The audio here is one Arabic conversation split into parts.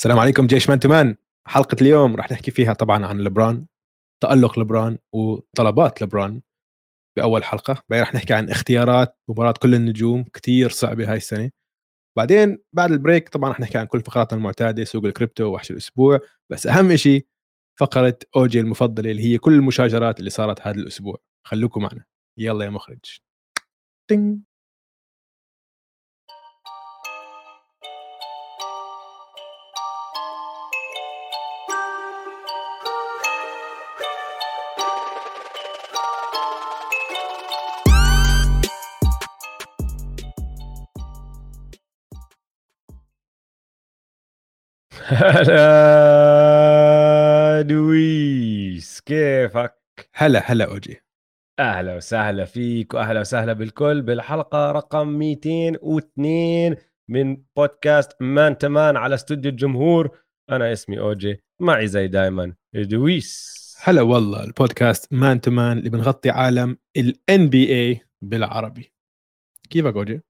السلام عليكم جيش Man to Man حلقة اليوم راح نحكي فيها طبعا عن لبران تألق لبران وطلبات لبران بأول حلقة. بعدين راح نحكي عن اختيارات مباراة كل النجوم كتير صعبة هاي السنة. بعدين بعد ال break طبعا راح نحكي عن كل فقراتنا المعتادة سوق الكريبتو وحش الأسبوع. بس أهم شيء فقرة أوجي المفضلة اللي هي كل المشاجرات اللي صارت هذا الأسبوع. خلوكم معنا. يلا يا مخرج. تينغ. هلا دويس كيفك؟ هلا هلا أوجي أهلا وسهلا فيك وأهلا وسهلا بالكل بالحلقة رقم 202 من بودكاست Man to Man على استوديو الجمهور أنا اسمي أوجي معي زي دايما دويس هلا والله البودكاست Man to Man اللي بنغطي عالم ال NBA بالعربي كيفك أوجي؟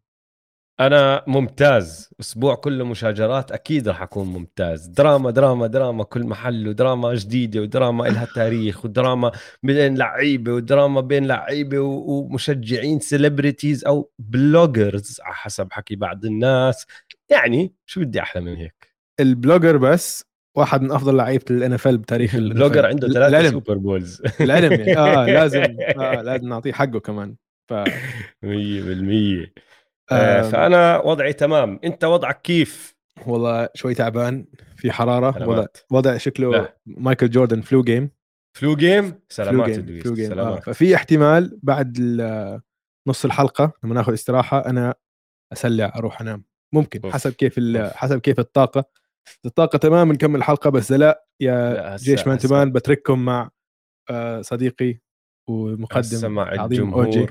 أنا ممتاز. أسبوع كله مشاجرات أكيد راح أكون ممتاز. دراما دراما دراما كل محل ودراما جديدة ودراما لها تاريخ ودراما بين لعيبة ودراما بين لعيبة ومشجعين celebrities أو bloggers على حسب حكي بعض الناس. يعني شو بدي أحلى من هيك؟ ال blogger بس واحد من أفضل لعيبة ال NFL بتاريخ ال blogger عنده ثلاثة Super Bowls للعلم يعني. آه لازم. آه لازم نعطيه حقه كمان. ف 100% آه فأنا وضعي تمام أنت وضعك كيف والله شوي تعبان في حرارة وضع وضع شكله لا. مايكل جوردن flu game flu game سلامات flu game, flu game. سلامات. آه. ففي احتمال بعد نص الحلقة لما ناخذ استراحة أنا أطلع أروح أنام ممكن أوف. حسب كيف حسب كيف الطاقة الطاقة تمام نكمل الحلقة بس لا يا لا جيش Man to Man بترككم مع آه، صديقي ومقدم مع الجمهور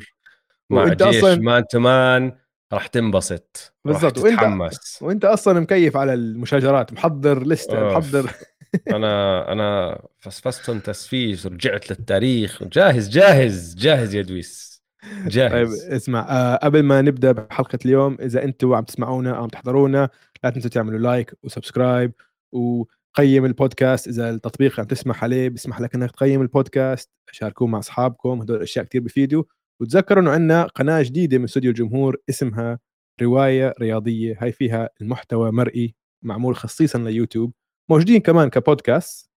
مع جيش. مان تمان راح تنبسط بالضبط. وأنت وأنت أصلا مكيف على المشاجرات محضر لستة محضر. أنا أنا فسفستهم تسفيس ورجعت للتاريخ. جاهز جاهز جاهز يا دويس. جاهز. طيب اسمع آه قبل ما نبدأ بحلقة اليوم إذا أنتم عم تسمعونا أو عم تحضرونا لا تنسوا تعملوا like و subscribe وقيم البودكاست إذا التطبيق عم تسمح عليه بيسمح لك إنك تقيم البودكاست. شاركوه مع أصحابكم هدول الاشياء كثير بفيدوا. وتذكروا إنه عندنا قناة جديدة من استوديو الجمهور اسمها رواية رياضية. هاي فيها المحتوى مرئي معمول خصيصا ليوتيوب موجودين كمان كبودكاست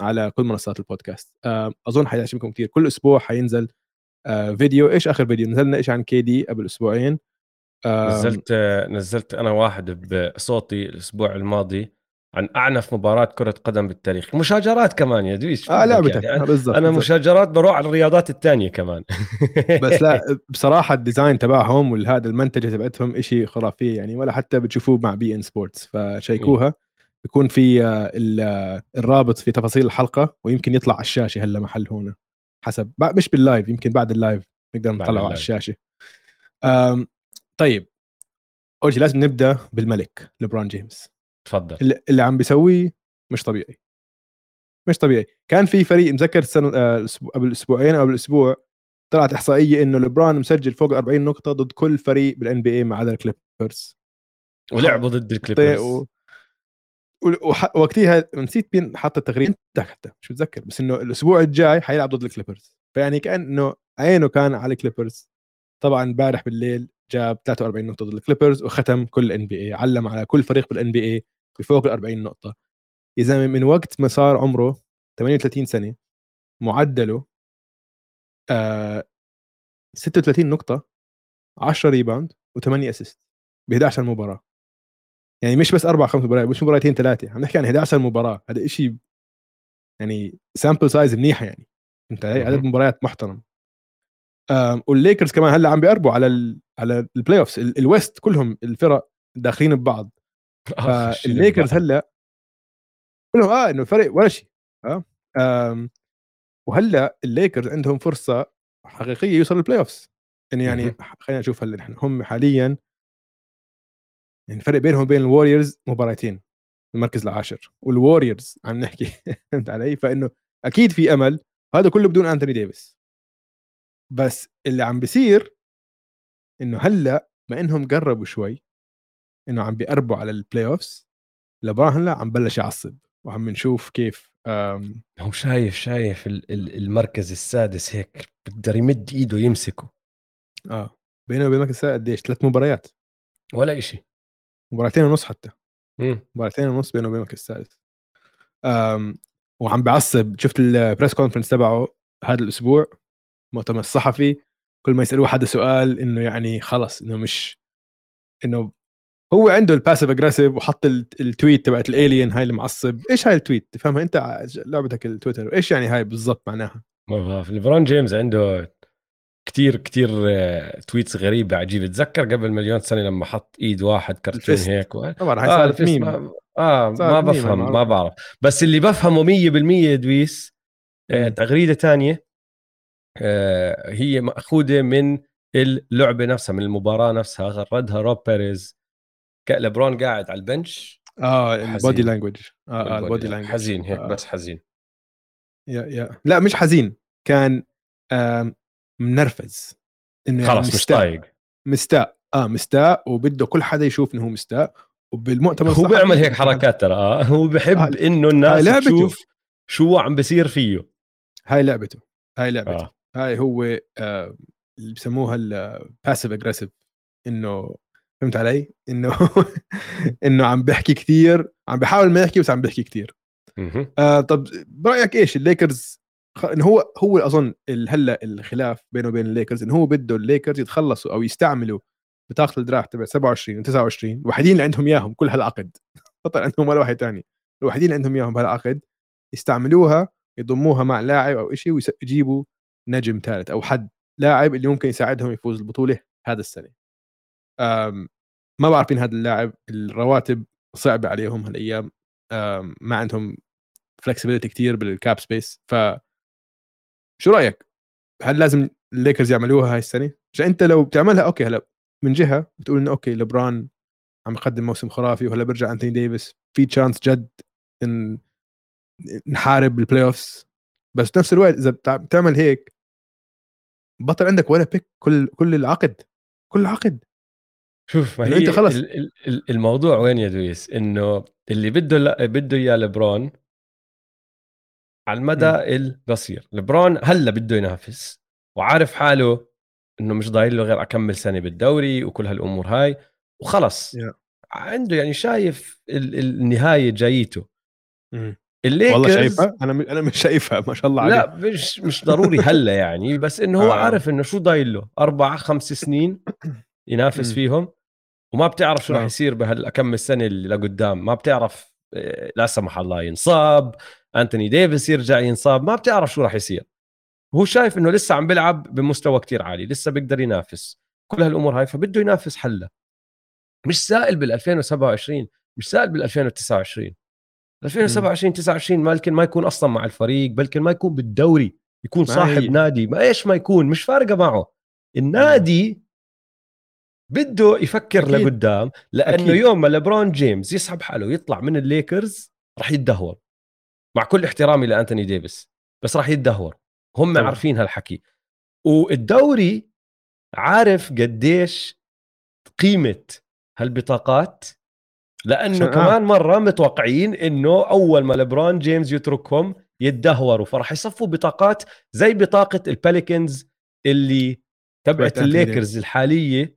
على كل منصات البودكاست. أظن حيعجبكم كثير كل أسبوع حينزل فيديو. إيش آخر فيديو؟ نزلنا إيش عن كيدي قبل أسبوعين؟ نزلت نزلت أنا واحد بصوتي الأسبوع الماضي. عن أعنف مباراة كرة قدم بالتاريخ. مشاجرات كمان يا دويس آه لعبتك يعني؟ بالضبط أنا مشاجرات بروح على الرياضات الثانية كمان. بس لا بصراحة ال design تبعهم والهذا المنتجة تبعتهم شيء خرافية يعني ولا حتى بتشوفوه مع beIN Sports. فشيكوها. بيكون في آه، الرابط في تفاصيل الحلقة ويمكن يطلع على الشاشة هلا محل هون حسب. مش بال live يمكن بعد ال live نقدر نطلعه على الشاشة. طيب. أول شيء لازم نبدأ بالملك لبرون جيمس. تفضل اللي عم بيسويه مش طبيعي. مش طبيعي. كان في فريق مذكر السنة آه، قبل أسبوعين أو قبل أسبوع طلعت إحصائية إنه لبران مسجل فوق 40 نقطة ضد كل فريق بال NBA ما عدا الكليبرز. ولعبوا ضد الكليبرز. و... وح... وقتها نسيت مين حط التغريدة. حتى مش متذكر. بس إنه الأسبوع الجاي حيلعب ضد الكليبرز. فيعني كأنه عينه كان على الكليبرز. طبعا امبارح بالليل جاب 43 نقطة ضد الكليبرز وختم كل NBA علم على كل فريق بال NBA بفوق ال 40 نقطة. زلمه من وقت ما صار عمره 38 سنة معدله آه 36 نقطة 10 rebound و8 assist ب 11 مباراة. يعني مش بس أربع خمس مباريات مش مباراتين ثلاثة عم نحكي عن 11 مباراة. هذا شيء يعني sample size منيحه يعني. أنت عدد مباريات محترم. والليكرز كمان هلأ عم بيقربوا على ال على ال playoffs ال West كلهم الفرق داخلين ببعض. فالليكرز هلأ كلهم آه إنه فرق ولا شيء آه وهلأ الليكرز عندهم فرصة حقيقية يوصلوا ال playoffs يعني يعني خلينا نشوف هلأ نحن. هم حاليا يعني الفرق بينهم وبين الوريورز مباراتين المركز العاشر والوريورز عم نحكي فهمت علي؟ فإنه أكيد في أمل. هذا كله بدون انتوني ديفيس بس اللي عم بيصير إنه هلأ ما إنهم قربوا شوي إنه عم بيقربوا على ال playoffs لبران هلأ عم بلش يعصب وعم نشوف كيف هو شايف شايف ال- ال- المركز السادس هيك بقدر يمد إيده يمسكه. آه بينه وبين المركز السادس قديش؟ ثلاث مباريات. ولا إشي. مباراتين ونص حتى. مم. مباراتين ونص بينه وبين المركز السادس. وعم بعصب. شفت ال press conference تبعه هذا الأسبوع؟ مؤتمر الصحفي كل ما يسألوه حدا سؤال إنه يعني خلص إنه مش إنه هو عنده ال passive aggressive وحط ال- ال tweet تبعت الالين هاي المعصب. إيش هاي ال tweet تفهمها؟ أنت لعبتك التويتر إيش يعني هاي بالضبط معناها؟ ما بعرف ليبرون جيمس عنده كتير كتير آه، tweets غريبة عجيبة تذكر قبل مليون سنة لما حط إيد واحد كرتون. هيك و... طبعا هاي آه صارت ميم. ما... آه ما بفهم. ما بعرف. بس اللي بفهمه 100% دويس آه. تغريدة تانية. آه هي مأخوذة من اللعبة نفسها من المباراة نفسها. غردها روب بيريز. لبرون قاعد على ال bench. آه. ال body language آه, آه ال body language. حزين هيك آه. بس حزين. yeah yeah. لا مش حزين. كان آم، منرفز. إنه يعني خلص مش. طايق. مستاء. آه مستاء. وبده كل حدا يشوف إنه هو مستاء. وبالمؤتمر هو بيعمل هيك حركات ترى. آه هو بحب هاي- إنه الناس. تشوف شو عم بصير فيه. هاي لعبته. هاي لعبته. آه. هاي هو آه اللي بسموها ال passive aggressive إنه فهمت علي؟ إنه إنه عم بحكي كثير عم بحاول ما يحكي بس عم بحكي كثير. آه طب برأيك إيش الليكرز؟ خ... إنه هو هو أظن هلأ الخلاف بينه وبين الليكرز إنه هو بده الليكرز يتخلصوا أو يستعملوا بطاقة ال draft تبع 27 و 29 الوحيدين اللي عندهم إياهم كل هالعقد. بطل عندهم ولا واحد ثاني الوحيدين اللي عندهم إياهم بهالعقد يستعملوها يضموها مع لاعب أو شيء ويجيبوا نجم ثالث أو حد لاعب اللي ممكن يساعدهم يفوز البطولة هذا السنة. ما بعرفين هذا اللاعب الرواتب صعبة عليهم هالأيام. ما عندهم flexibility كتير بال cap space ف شو رأيك؟ هل لازم الليكرز يعملوها هاي السنة؟ عشان أنت لو بتعملها okay هلا من جهة بتقول إنه okay لبران عم يقدم موسم خرافي وهلا بيرجع انتوني ديفيس في chance جد إن نحارب بال playoffs بس بنفس الوقت إذا بتع- بتعمل هيك بطل عندك ولا pick كل كل العقد كل العقد شوف ما هي أنت خلص. ال- ال- ال- الموضوع وين يا دويس إنه اللي بده بده إياه لبرون على المدى. القصير لبرون هلأ بده ينافس وعارف حاله إنه مش ضايل له غير أكمل سنة بالدوري وكل هالأمور هاي وخلص Yeah. عنده يعني شايف ال- ال- النهاية جايته. الليكرز والله شايفها أنا أنا مش شايفها ما شاء الله عليه لا مش مش ضروري هلا يعني بس انه هو آه. عارف إنه شو ضايل له أربع خمس سنين ينافس. فيهم وما بتعرف شو راح آه. يصير بهالكم السنة اللي لقدام ما بتعرف آه، لا سمح الله ينصاب أنتوني ديفيس يرجع ينصاب ما بتعرف شو راح يصير هو شايف إنه لسه عم بيلعب بمستوى كتير عالي لسه بيقدر ينافس كل هالأمور هاي فبده ينافس حلا مش سائل بال 2027 مش سائل بال 2029 2027 29 ممكن ما يكون أصلا مع الفريق بلكن ما يكون بالدوري يكون صاحب هي. نادي. ما إيش ما يكون؟ مش فارقة معه. النادي بده يفكر أكيد. لقدام لأنه أكيد. يوم ما لبرون جيمس يسحب حاله ويطلع من الليكرز راح يتدهور. مع كل احترامي لأنتوني ديفيس بس راح يتدهور. هم طبعاً. عارفين هالحكي. والدوري عارف قديش قيمة هالبطاقات؟ لأنه آه. كمان مرة متوقعين إنه أول ما لبرون جيمس يتركهم يتدهوروا فراح يصفوا بطاقات زي بطاقة البليكنز اللي تبعت الليكرز الحالية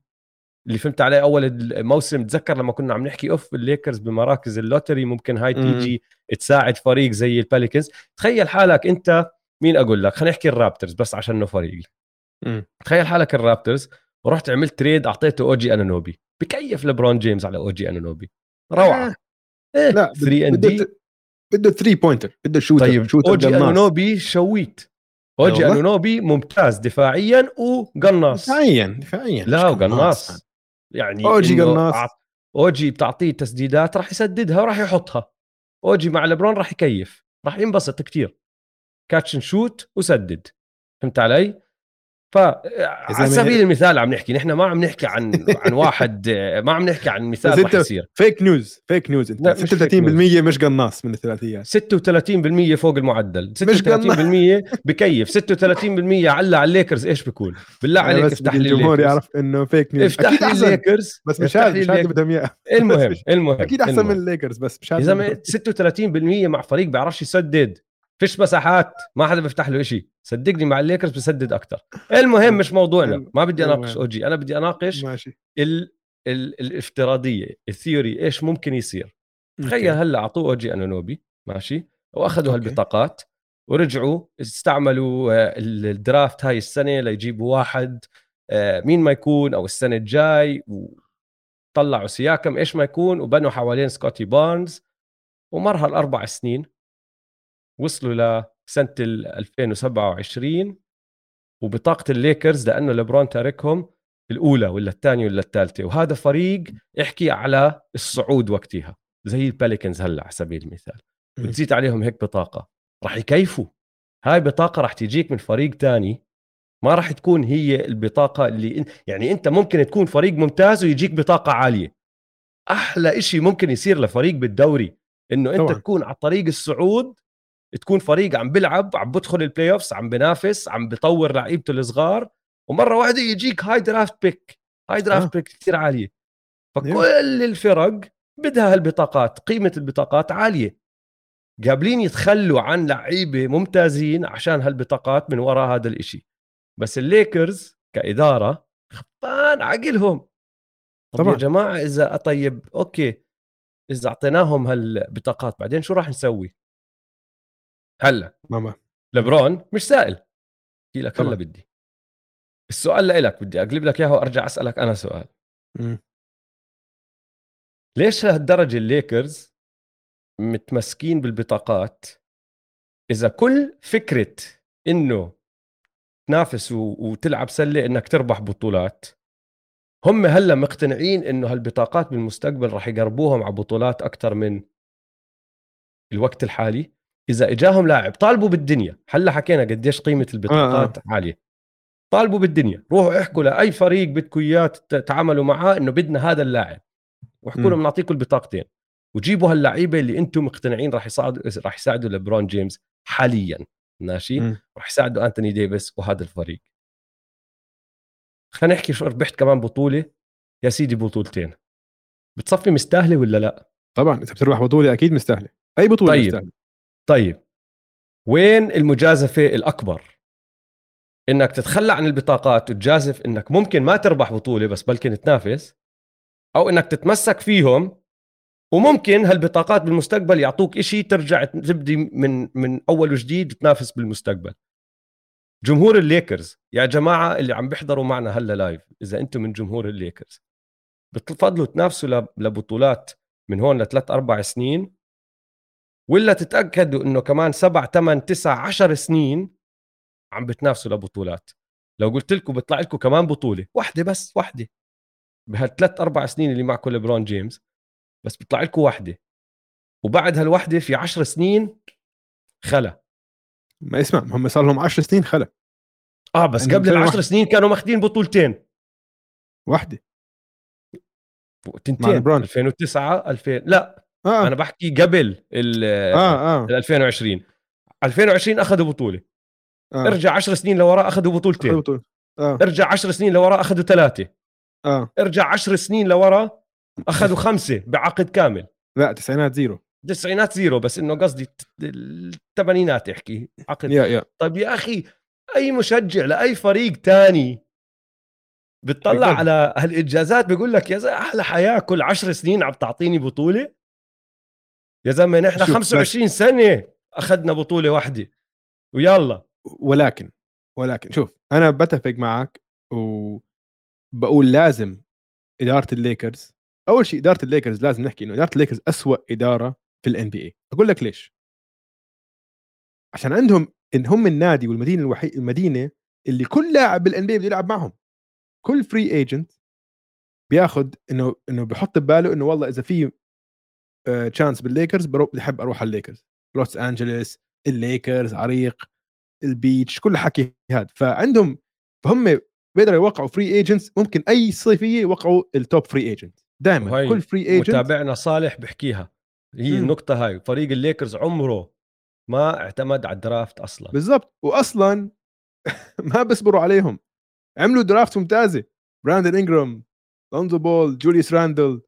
اللي فهمت عليه أول الموسم. تذكر لما كنا عم نحكي أوف الليكرز بمراكز ال lottery ممكن هاي. تيجي تساعد فريق زي البليكنز تخيل حالك أنت مين أقول لك؟ خلينا نحكي الرابتورز بس عشان إنه فريقي مم. تخيل حالك الرابتورز ورحت عملت trade أعطيته أوجي أنانوبي. بكيف لبرون جيمس على أوجي أنانوبي؟ روعة. آه. إيه لا 3 and بده D بده 3 pointer بده shooter طيب shooter أوجي قناص. انانوبي شويت. أوجي والله؟ انانوبي ممتاز دفاعيا وقناص. دفاعيا دفاعيا لا وقناص. يعني أوجي إنه قناص. أوجي بتعطيه تسديدات راح يسددها وراح يحطها. أوجي مع لبرون راح يكيف راح ينبسط كتير. catch shoot وسدد. فهمت علي؟ فعلى سبيل المثال عم نحكي نحن ما عم نحكي عن عن واحد ما عم نحكي عن مثال رح يصير. fake news fake news أنت 36% مش قناص من الثلاثيات 36% فوق المعدل. 36% بكيف. 36% على على الليكرز. إيش بيكون بالله عليك افتح لي الجمهور يعرف إنه fake news افتح لي الليكرز. بس مش هذا مش هذا بدهم إياه. المهم المهم أكيد أحسن من الليكرز بس مش هذا 36% مع فريق بيعرفش يسدد. فيش مساحات ما حدا بيفتح له شيء صدقني مع الليكرز بسدد أكثر المهم مش موضوعنا ما بدي أناقش اوجي أنا بدي أناقش ماشي. ال... ال... الافتراضية ال theory إيش ممكن يصير. تخيل هلأ أعطوه اوجي انانوبي ماشي وأخذوا هالبطاقات ورجعوا استعملوا آه، ال draft هاي السنة ليجيبوا واحد آه، مين ما يكون أو السنة الجاي وطلعوا سياكام إيش ما يكون وبنوا حوالين سكوتي بارنز ومر هالأربع سنين وصلوا لسنه 2027 وبطاقة الليكرز لأنه ليبرون تاركهم الأولى ولا الثانية ولا الثالثة وهذا فريق احكي على الصعود وقتها زي البليكنز هلأ على سبيل المثال. بتزيد عليهم هيك بطاقة راح يكيفوا. هاي بطاقة راح تجيك من فريق تاني ما راح تكون هي البطاقة اللي يعني أنت ممكن تكون فريق ممتاز ويجيك بطاقة عالية. أحلى إشي ممكن يصير لفريق بالدوري إنه أنت طبعا. تكون على طريق الصعود تكون فريق عم بيلعب عم بدخل ال playoffs عم بنافس عم بطور لعيبته الصغار ومرة واحدة يجيك high draft pick high draft آه. pick كثير عالية. فكل الفرق بدها هالبطاقات قيمة البطاقات عالية. قابلين يتخلوا عن لعيبة ممتازين عشان هالبطاقات من وراء هذا الإشي. بس الليكرز كإدارة خفان عقلهم. طب طبعا. يا جماعة اذا طيب okay. إذا أعطيناهم هالبطاقات بعدين شو راح نسوي؟ هلا. ماما لبرون مش سائل. احكي لك هلا بدي. السؤال لإلك بدي أقلب لك إياه وأرجع أسألك أنا سؤال. م. ليش لهالدرجه الليكرز متمسكين بالبطاقات إذا كل فكرة إنه تنافس وتلعب سلة إنك تربح بطولات هم هلا مقتنعين إنه هالبطاقات بالمستقبل راح يقربوهم على بطولات أكثر من الوقت الحالي؟ إذا إجاهم لاعب طالبوا بالدنيا. هلأ حكينا قديش قيمة البطاقات آه. آه. عالية. طالبوا بالدنيا. روحوا احكوا لأي فريق بدكم اياه تتعاملوا معاه إنه بدنا هذا اللاعب. واحكوا لهم نعطيكم البطاقتين. وجيبوا هاللعيبة اللي أنتم مقتنعين راح يساعدوا راح يساعدوا لبرون جيمس حاليا. ماشي؟ راح يساعدوا أنتوني ديفيس وهذا الفريق. خلينا نحكي شو ربحت كمان بطولة. يا سيدي بطولتين. بتصفي مستاهلة ولا لا؟ طبعا إذا بتربح بطولة أكيد مستاهلة. أي بطولة طيب. مستاهلة. طيب وين المجازفة الأكبر؟ إنك تتخلى عن البطاقات وتجازف إنك ممكن ما تربح بطولة بس بلكن تنافس أو إنك تتمسك فيهم وممكن هالبطاقات بالمستقبل يعطوك إشي ترجع تبدي من من أول وجديد تنافس بالمستقبل. جمهور الليكرز يا جماعة اللي عم بيحضروا معنا هلأ لايف إذا أنتم من جمهور الليكرز بتفضلوا تنافسوا لبطولات من هون لثلاث أربع سنين ولا تتأكدوا إنه كمان سبع ثمان تسع عشر سنين عم بتنافسوا لبطولات. لو قلت لكم بيطلع لكم كمان بطولة. واحدة بس. واحدة بهالثلاث أربع سنين اللي معكم ليبرون جيمس بس بيطلع لكم واحدة وبعد هالوحدة في عشر سنين خلا. ما اسمع هم صار لهم 10 سنين خلا. آه بس قبل العشر سنين كانوا ماخذين بطولتين. واحدة تنتين. 2009 2000 لا. آه. أنا بحكي قبل ال آه آه. 2020 2020 أخذوا بطولة آه. ارجع 10 سنين لوراء أخذوا بطولتين آه. ارجع 10 سنين لوراء أخذوا ثلاثة آه. ارجع 10 سنين لوراء أخذوا خمسة بعقد كامل التسعينات zero تسعينات zero بس إنه قصدي الثمانينات احكي عقد يا يا. طيب يا أخي أي مشجع لأي فريق تاني بتطلع على هالإنجازات بيقول لك يا زلمة أحلى حياة كل عشر سنين عم تعطيني بطولة يا زلمة نحن 25 سنة أخذنا بطولة واحدة. ويلا. ولكن ولكن شوف أنا بتفق معك وبقول لازم إدارة الليكرز أول شيء إدارة الليكرز لازم نحكي إنه إدارة الليكرز أسوأ إدارة في ال NBA أقول لك ليش. عشان عندهم إن هم النادي والمدينة الوحيد المدينة اللي كل لاعب بال NBA بده يلعب معهم. كل free agent بياخذ إنه إنه بحط بباله إنه والله إذا في chance بالليكرز بحب أروح على الليكرز. لوس انجلوس الليكرز عريق ال beach كل حكي هذا فعندهم فهم بيقدروا يوقعوا free agents ممكن أي صيفية يوقعوا ال top free agent دائما كل free agent متابعنا صالح بحكيها. هي مم. النقطة هاي فريق الليكرز عمره ما اعتمد على ال draft أصلا. بالضبط. واصلا ما بيصبروا عليهم. عملوا draft ممتازة. براندن انجرام لونزو بول جوليوس راندل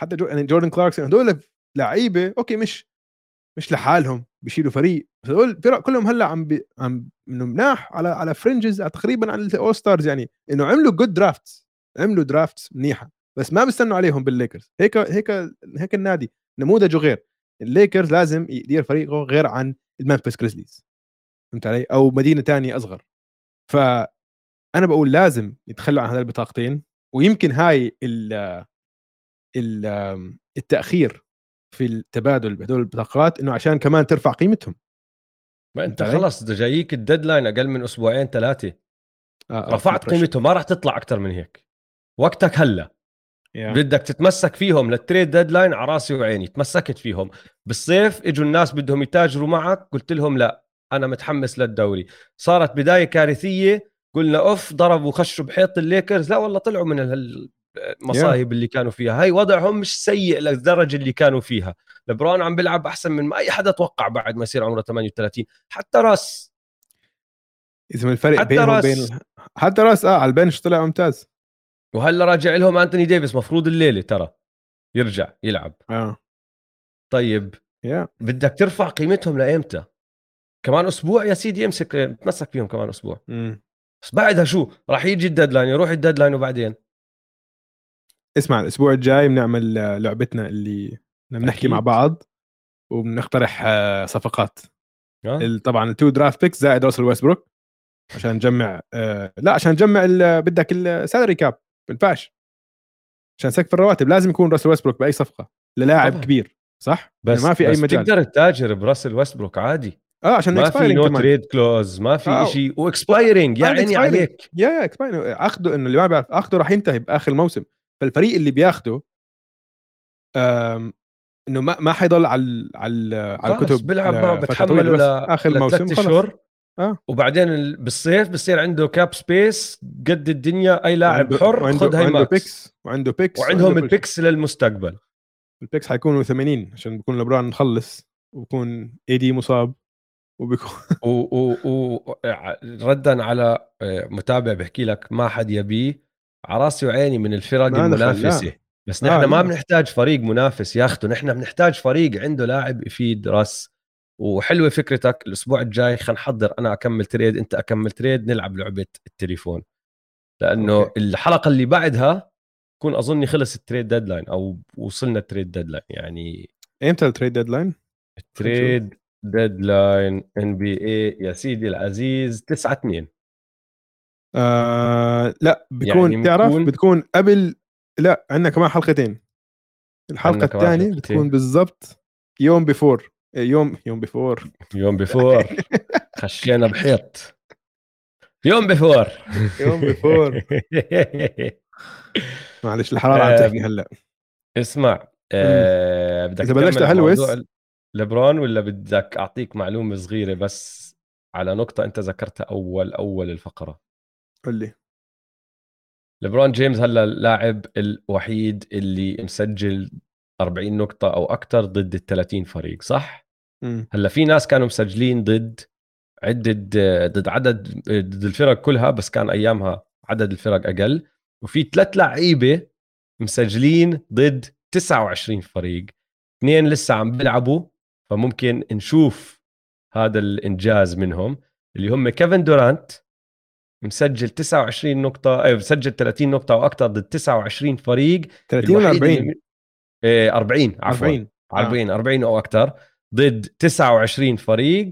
حتى جو... يعني جوردن كلاركسون هدول لعيبة okay مش مش لحالهم بيشيلوا فريق. بس هدول فرق كلهم هلأ عم بي... عم إنه مناح على على fringes تقريبا على ال all stars يعني. إنه عملوا good draft عملوا draft منيحة. بس ما بيستنوا عليهم بالليكرز. هيك هيك هيك النادي. نموذجه غير. الليكرز لازم يدير فريقه غير عن الممفيس جريزليز فهمت علي؟ أو مدينة تانية أصغر. فانا بقول لازم يتخلوا عن هذه البطاقتين. ويمكن هاي ال ال التأخير في التبادل بهدول البطاقات إنه عشان كمان ترفع قيمتهم. ما أنت؟ خلص جايك ال deadline أقل من أسبوعين ثلاثة. آه رفعت قيمتهم ما راح تطلع أكثر من هيك. وقتك هلا. yeah. بدك تتمسك فيهم لل trade deadline على راسي وعيني. تمسكت فيهم. بالصيف إجوا الناس بدهم يتاجروا معك قلت لهم لا أنا متحمس للدوري. صارت بداية كارثية قلنا أوف ضربوا خشوا بحيط الليكرز. لا والله طلعوا من المصايب اللي كانوا فيها. هاي وضعهم مش سيء للدرجة اللي كانوا فيها. لبرون عم بيلعب أحسن من ما أي حدا توقع بعد ما يصير عمره 38 حتى راس. إذا من الفرق حتى بينهم راس. وبين حتى راس آه على ال bench طلع ممتاز. وهلا راجع لهم أنتوني ديفيس مفروض الليلة ترى. يرجع يلعب. آه. طيب. يا بدك ترفع قيمتهم لإيمتى؟ كمان أسبوع يا سيدي امسك تمسك فيهم كمان أسبوع. مم. بس بعدها شو؟ راح يجي ال deadline يروح ال deadline وبعدين؟ اسمع الأسبوع الجاي بنعمل آه، لعبتنا اللي بنحكي. مع بعض وبنقترح آه، صفقات آه؟ طبعا ال two draft picks زائد راسل ويستبروك عشان نجمع آه لا عشان نجمع بدك ال salary cap بنفعش عشان سقف الرواتب لازم يكون راسل ويستبروك بأي صفقة للاعب طبعاً. كبير صح؟ بس يعني ما في بس اي مجال تقدر تتاجر براسل ويستبروك عادي آه عشان ما في نو تريد كلوز ما في آه. شيء واكسبايرنج يا عيني. عليك يا يا اكسباين اخذه إنه اللي ما بيعرف اخذه راح ينتهي بآخر الموسم فالفريق اللي بياخده إنه ما ما حيضل على على على الكتب بيلعب بتحمله طويلة، ل... بس آخر الموسم لثلاث خلص اشهر آه. وبعدين ال- بالصيف بصير عنده كاب سبيس قد الدنيا أي لاعب حر خذ هاي وعنده picks وعنده picks وعندهم. ال picks للمستقبل. ال picks حيكونوا 80 عشان بكون لبرون مخلص وبكون AD مصاب وبيكون و... و... و... ردا على آه، متابع بحكي لك ما حد يبيه. على راسي وعيني من الفرق ما المنافسه بس آه، نحن ما لا. بنحتاج فريق منافس ياخده نحن بنحتاج فريق عنده لاعب يفيد رأس. وحلوة فكرتك الأسبوع الجاي. خلينا نحضر أنا أكم trade أنت أكم trade نلعب لعبة التليفون. لأنه okay. الحلقة اللي بعدها كون اظني خلص ال trade deadline أو وصلنا ال trade deadline يعني إمتى ال trade deadline؟ ال trade deadline NBA يا سيدي العزيز 9 2 آه لا بيكون يعني تعرف بتكون- بتكون قبل لا عندنا كمان حلقتين. الحلقة الثانية. بتكون بالضبط يوم before يوم يوم before يوم before خشينا بحيط. يوم بيفور يوم بيفور معلش الحرارة عم آه، تحكي هلأ. اسمع آه بدك إذا بلشت؟ موضوع لبرون ولا بدك أعطيك معلومة صغيرة بس على نقطة أنت ذكرتها أول أول الفقرة؟ قل لي. لبرون جيمس هلأ اللاعب الوحيد اللي مسجل 40 نقطة أو أكثر ضد ال 30 فريق صح؟ مم. هلأ في ناس كانوا مسجلين ضد عدة ضد عدد ضد الفرق كلها بس كان أيامها عدد الفرق أقل. وفي ثلاث لعيبة مسجلين ضد 29 فريق. اثنين لسه عم بيلعبوا فممكن نشوف هذا الإنجاز منهم اللي هم كيفن دورانت مسجل 29 نقطة أي مسجل 30 نقطة أو أكثر ضد 29 فريق 30 ولا الوحيد 40 اللي- إيه 40 عفوا 40 آه. 40 40 أو أكثر ضد 29 فريق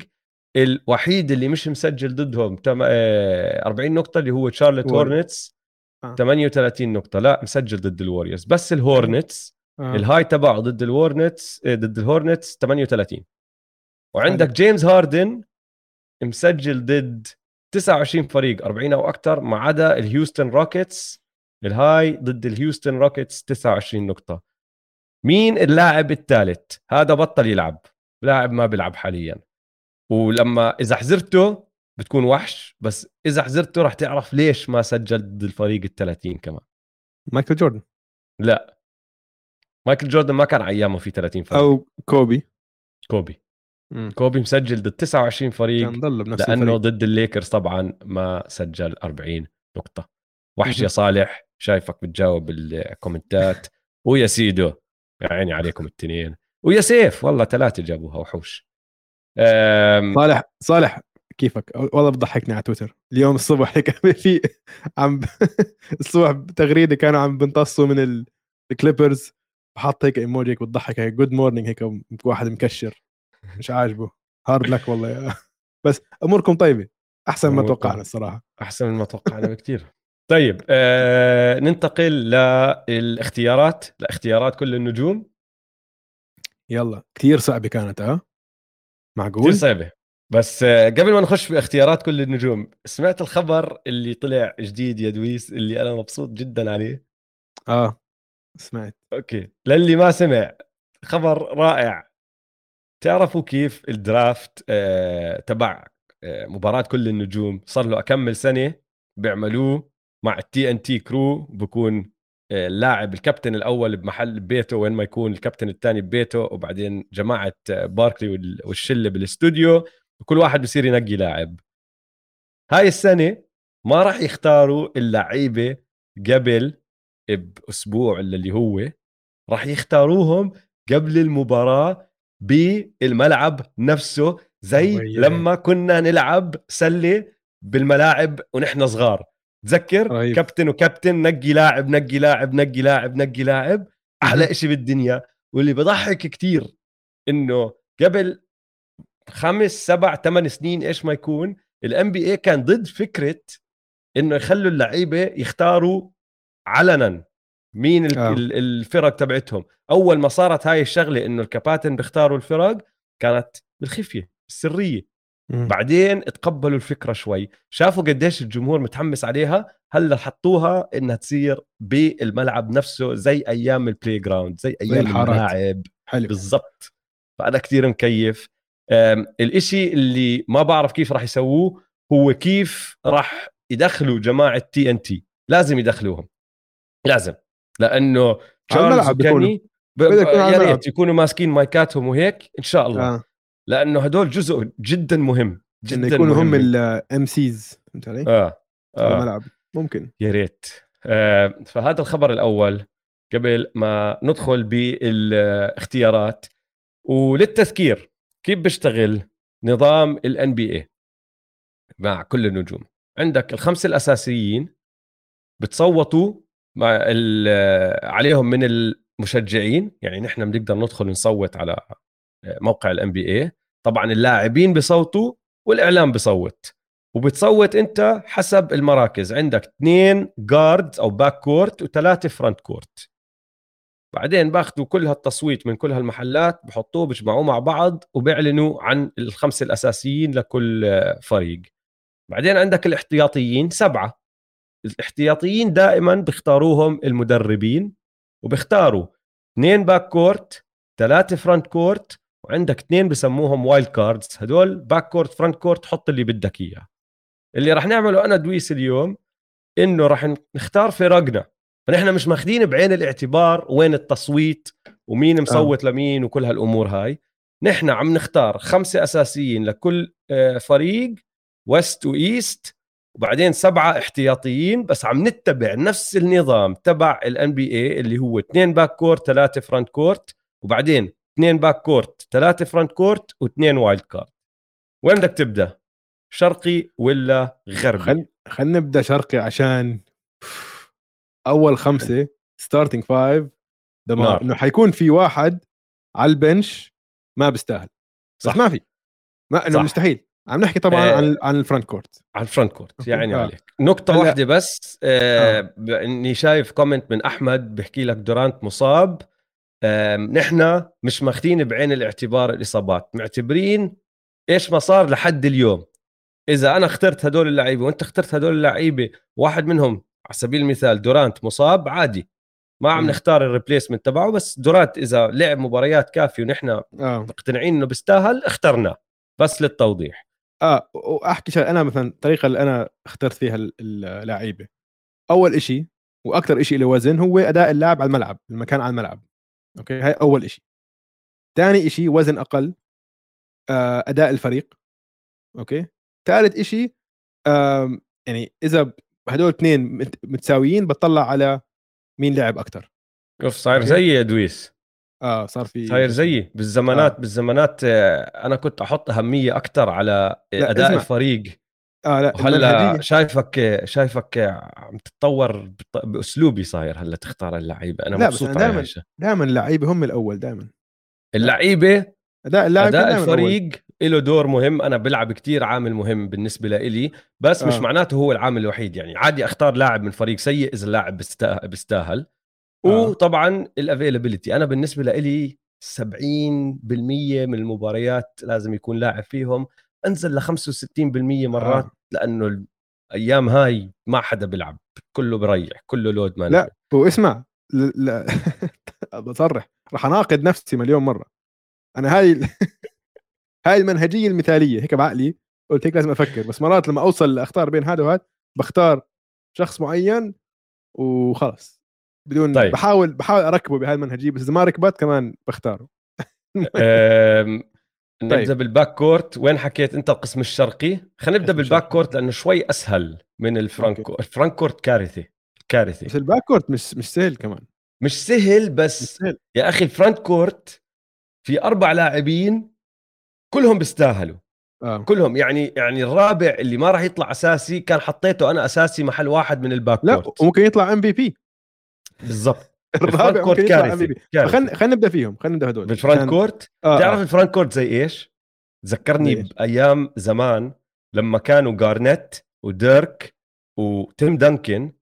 الوحيد اللي مش مسجل ضدهم تم... آه، 40 نقطة اللي هو Warriors. هورنتس آه. 38 نقطة لا مسجل ضد ال Warriors بس الهورنتس آه. ال high تبعه ضد الهورنتس آه، ضد الهورنتس 38 وعندك جيمس هاردن مسجل ضد 29 فريق 40 أو أكثر ما عدا الهيوستن روكيتس. ال high ضد الهيوستن روكيتس 29 نقطة. مين اللاعب الثالث؟ هذا بطل يلعب. لاعب ما بيلعب حاليا. ولما إذا حزرته بتكون وحش بس إذا حزرته راح تعرف ليش ما سجل ضد الفريق ال 30 كمان. مايكل جوردن. لا. مايكل جوردن ما كان ايامه في 30 فريق. أو كوبي. كوبي. كوبي مسجل ضد 29 فريق كان ضل بنفس لأنه الفريق. ضد الليكرز طبعا ما سجل 40 نقطة. وحش يا. صالح شايفك بتجاوب الكومنتات. ويا سيدو يا عيني عليكم الاثنين ويا سيف والله ثلاثة جابوها وحوش. أم، صالح صالح كيفك؟ والله بضحكني على تويتر. اليوم الصبح هيك في عم الصبح بتغريده كانوا عم بنتصوا من ال- الكليبرز. بحط هيك إيموجي هيك بتضحك هيك good morning هيك واحد مكشر. مش عاجبه. hard luck والله يا بس أموركم طيبة. أحسن ما. توقعنا الصراحة. أحسن من ما توقعنا بكثير طيب آه ننتقل للاختيارات لاختيارات كل النجوم. يلا كثير صعبة كانت كثير معقول؟ صعبة. بس آه قبل ما نخش في اختيارات كل النجوم سمعت الخبر اللي طلع جديد يا دويس اللي أنا مبسوط جدا عليه؟ آه سمعت. أوكي. للي ما سمع خبر رائع. تعرفوا كيف ال draft آه تبع آه مباراة كل النجوم؟ صار له أكمل سنة بيعملوه مع ال TNT crew بكون آه، اللاعب الكابتن الأول بمحل بيته وين ما يكون الكابتن الثاني ببيته وبعدين جماعة باركلي وال- والشلة بالاستوديو وكل واحد بصير ينقي لاعب. هاي السنة ما راح يختاروا اللعيبة قبل بأسبوع اللي هو راح يختاروهم قبل المباراة بالملعب نفسه زي وياي. لما كنا نلعب سلة بالملاعب ونحن صغار تذكر رهيب. كابتن وكابتن نقي لاعب نقي لاعب نقي لاعب نقي لاعب أحلى. إشي بالدنيا واللي بضحك كتير إنه قبل خمس سبع ثمان سنين إيش ما يكون الام بي اي كان ضد فكرة إنه يخلوا اللعيبة يختاروا علنا مين ال- آه. ال- الفرق تبعتهم. أول ما صارت هاي الشغلة إنه الكباتن بيختاروا الفرق كانت بالخفية السريه مم. بعدين تقبلوا الفكرة شوي. شافوا قديش الجمهور متحمس عليها هلأ حطوها إنها تصير بالملعب نفسه زي أيام ال playground زي أيام. الملاعب. حلو. بالضبط. فأنا كثير مكيف. الإشي اللي ما بعرف كيف راح يسووه هو كيف راح يدخلوا جماعة TNT لازم يدخلوهم. لازم. لأنه تشارلز. وكيني يا. ريت يكونوا ماسكين مايكاتهم وهيك إن شاء الله. آه. لأنه هدول جزء جدا مهم جدا يكونوا هم. ال MCs فهمت علي؟ آه آه. الملعب. ممكن. يا ريت. آه فهذا الخبر الأول قبل ما ندخل بالاختيارات. وللتذكير كيف بيشتغل نظام ال NBA مع كل النجوم. عندك الخمسة الأساسيين بتصوتوا مع ال- عليهم من المشجعين. يعني نحن بنقدر ندخل نصوت على موقع ال NBA طبعا اللاعبين بصوتوا والإعلام بصوت. وبتصوت أنت حسب المراكز. عندك اثنين guard أو back court وثلاثة front court بعدين باخذوا كل هالتصويت من كل هالمحلات بحطوه بجمعوه مع بعض وبيعلنوا عن الخمسة الأساسيين لكل آه، فريق. بعدين عندك الاحتياطيين سبعة. الاحتياطيين دائما بيختاروهم المدربين وبيختاروا اثنين back court ثلاثة front court وعندك اثنين بسموهم wild cards هدول back court front court حط اللي بدك إياه. اللي راح نعمله أنا ودويس اليوم إنه راح نختار فرقنا. فنحن مش ماخذين بعين الاعتبار وين التصويت ومين مصوت آه. لمين وكل هالأمور هاي. نحن عم نختار خمسة أساسيين لكل آه، فريق west و east وبعدين سبعة احتياطيين بس عم نتبع نفس النظام تبع ال NBA اللي هو اثنين back court ثلاثة front court وبعدين اثنين back court ثلاثة front court واثنين wild card وين بدك تبدأ شرقي ولا غربي خل خلينا نبدأ شرقي عشان أول خمسة starting five دمار. إنه حيكون في واحد على ال bench ما بيستاهل صح. ما في ما إنه. مستحيل عم نحكي طبعا آه. عن عن ال front court على ال front court أوكي. يعني آه. عليك نقطة هلأ- واحدة بس آه آه. اني شايف comment من أحمد بحكي لك دورانت مصاب آه نحن مش ماخذين بعين الاعتبار الإصابات معتبرين إيش ما صار لحد اليوم إذا أنا اخترت هدول اللعيبة وأنت اخترت هدول اللعيبة واحد منهم على سبيل المثال دورانت مصاب عادي ما عم. نختار الريبليسمنت تبعه بس دورانت إذا لعب مباريات كافية ونحن آه مقتنعين إنه بيستاهل اخترناه بس للتوضيح آه واحكي شغلة أنا مثلا الطريقة اللي أنا اخترت فيها اللعيبة. أول إشي وأكثر إشي له وزن هو أداء اللاعب على الملعب المكان على الملعب. أوكي؟ هاي أول إشي. ثاني إشي وزن أقل آه، أداء الفريق. أوكي؟ ثالث إشي يعني إذا هدول اثنين متساويين بطلع على مين لعب أكثر أوف صاير زي يا دويس آه صار في صاير زيي. بالزمانات آه. بالزمانات آه، أنا كنت أحط أهمية أكثر على أداء اسمع. الفريق. آه لا وهلأ شايفك شايفك عم تتطور بأسلوبي صاير هلأ تختار اللعيبة. أنا لا مبسوط بس دائما دائما اللعيبة هم الأول دائما اللعيبة؟ أداء اللاعب أداء الفريق له دور مهم. أنا بلعب كتير عامل مهم بالنسبة لإلي. بس آه. مش معناته هو العامل الوحيد يعني. عادي أختار لاعب من فريق سيء إذا اللاعب بيستاهل. وطبعا الافيلابيلتي أنا بالنسبة لإلي 70% من المباريات لازم يكون لاعب فيهم. أنزل ل 65% مرات آه. لأنه الأيام هاي ما حدا بيلعب. كله بريح كله لود ما لا واسمع لا بصرح راح اناقض نفسي مليون مرة. أنا هاي هاي المنهجية المثالية. هيك بعقلي قلت هيك لازم أفكر. بس مرات لما أوصل لاختار بين هذا وهذا بختار شخص معين وخلص بدون طيب. بحاول بحاول أركبه بهاي المنهجية بس إذا ما ركبت كمان بختاره. نبدا طيب. بال back court وين حكيت أنت القسم الشرقي؟ خلينا نبدأ بال back court لأنه شوي أسهل من ال front ال front court كارثي. كارثي. بس ال back court مش مش سهل كمان. مش سهل بس مش سهل. يا أخي ال front court في أربع لاعبين كلهم بيستاهلوا. آه. كلهم. يعني يعني الرابع اللي ما راح يطلع أساسي كان حطيته أنا أساسي محل واحد من ال back لا court. وممكن يطلع MVP بالضبط ال front court كارثي خلينا خلينا نبدأ فيهم خلينا نبدأ هدول بال front عشان... court آه تعرف آه. ال front court زي إيش؟ ذكرني بأيام زمان لما كانوا جارنيت وديرك وتيم دانكن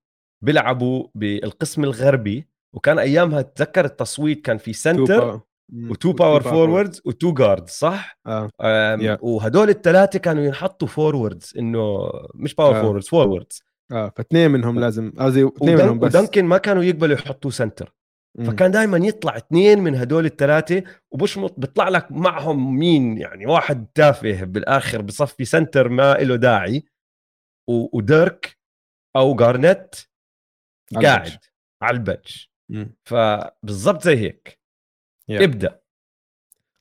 بيلعبوا بالقسم الغربي وكان أيامها تذكر التصويت كان في center و two power forwards و two guard صح؟ آه. yeah. وهدول الثلاثه كانوا ينحطوا forwards إنه مش power آه. forwards forwards آه فاثنين منهم لازم قصدي اثنين منهم بس. ودنكن ما كانوا يقبلوا يحطوا center. فكان دائما يطلع اثنين من هدول الثلاثة وبشمط بيطلع لك معهم مين؟ يعني واحد تافه بالآخر بصفي center ما له داعي وديرك أو جارنيت قاعد على ال bench فبالضبط زي هيك. yeah. ابدأ.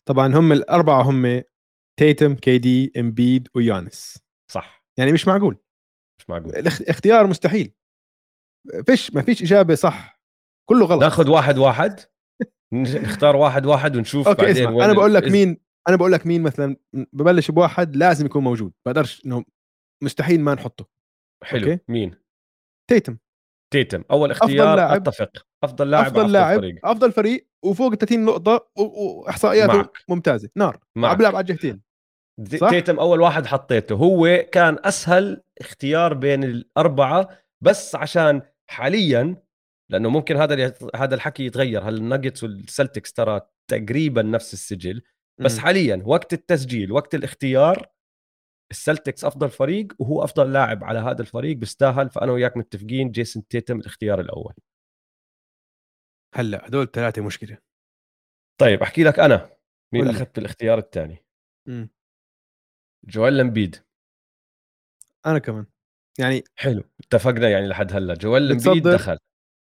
طبعا هم الأربعة هم تيتم كي دي إمبيد ويانس صح. يعني مش معقول. مش معقول. الاختيار مستحيل. فيش ما فيش إجابة صح. كله غلط. ناخذ واحد واحد نختار واحد واحد ونشوف okay بعدين اسمع. أنا بقول لك مين أنا بقول لك مين مثلا ببلش بواحد لازم يكون موجود. بقدرش إنه مستحيل ما نحطه. حلو. okay؟ مين؟ تيتم. تيتم. أول اختيار أفضل لاعب. أتفق. أفضل لاعب أفضل لاعب. فريق. أفضل فريق وفوق 30 نقطة وإحصائياته ممتازة. نار. عم بيلعب على الجهتين. تيتم أول واحد حطيته. هو كان أسهل اختيار بين الأربعة بس عشان حاليا لأنه ممكن هذا هذا الحكي يتغير. هل الناجتس والسلتكس ترى تقريبا نفس السجل بس م. حاليا وقت التسجيل وقت الاختيار السلتكس أفضل فريق وهو أفضل لاعب على هذا الفريق بيستاهل. فأنا وياك متفقين جيسون تيتم الاختيار الأول. هلا هدول ثلاثة مشكلة. طيب أحكي لك أنا مين أخذت الاختيار الثاني. جوال امبيد أنا كمان. يعني حلو اتفقنا يعني لحد هلأ. جوال امبيد دخل.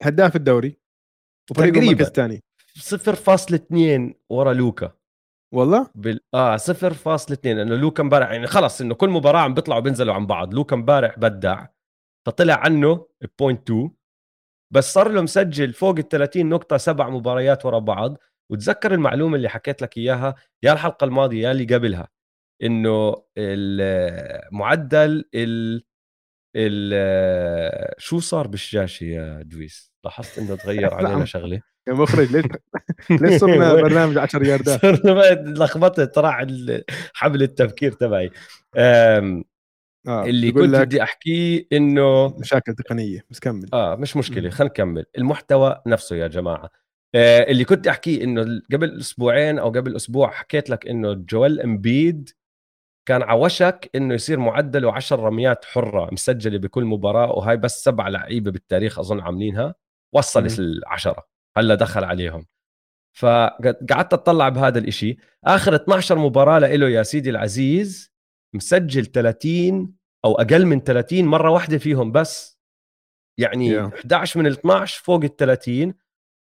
هداف الدوري وفريقه المركز الثاني 0.2 ورا لوكا. والله؟ بال... آه 0.2 لأنه لوكا امبارح يعني خلص إنه كل مباراة عم بيطلعوا بينزلوا عن بعض. لوكا امبارح بدع فطلع عنه 0.2 بس صار له مسجل فوق ال 30 نقطة سبع مباريات ورا بعض. وتذكر المعلومة اللي حكيت لك إياها يا الحلقة الماضية يا اللي قبلها. إنه المعدل ال ال شو صار بالشاشة يا دويس؟ لاحظت إنه تغير علينا شغلة. يا مخرج ليش ليش صرنا برنامج 10 ياردات؟ صرنا لخبطت راح حبل التفكير تبعي. آه اللي كنت بدي أحكيه إنه مشاكل تقنية بس كمل. آه مش مشكلة خلينا نكمل. المحتوى نفسه يا جماعة. آه اللي كنت أحكيه إنه قبل أسبوعين أو قبل أسبوع حكيت لك إنه جوال امبيد كان على وشك إنه يصير معدله 10 رميات حرة مسجلة بكل مباراة وهاي بس سبع لعيبة بالتاريخ أظن عاملينها وصل العشرة هلأ دخل عليهم. فقعدت أطلع بهذا الإشي. آخر 12 مباراة له يا سيدي العزيز مسجل 30 أو أقل من 30 مرة واحدة فيهم بس. يعني Yeah. 11 من ال 12 فوق ال 30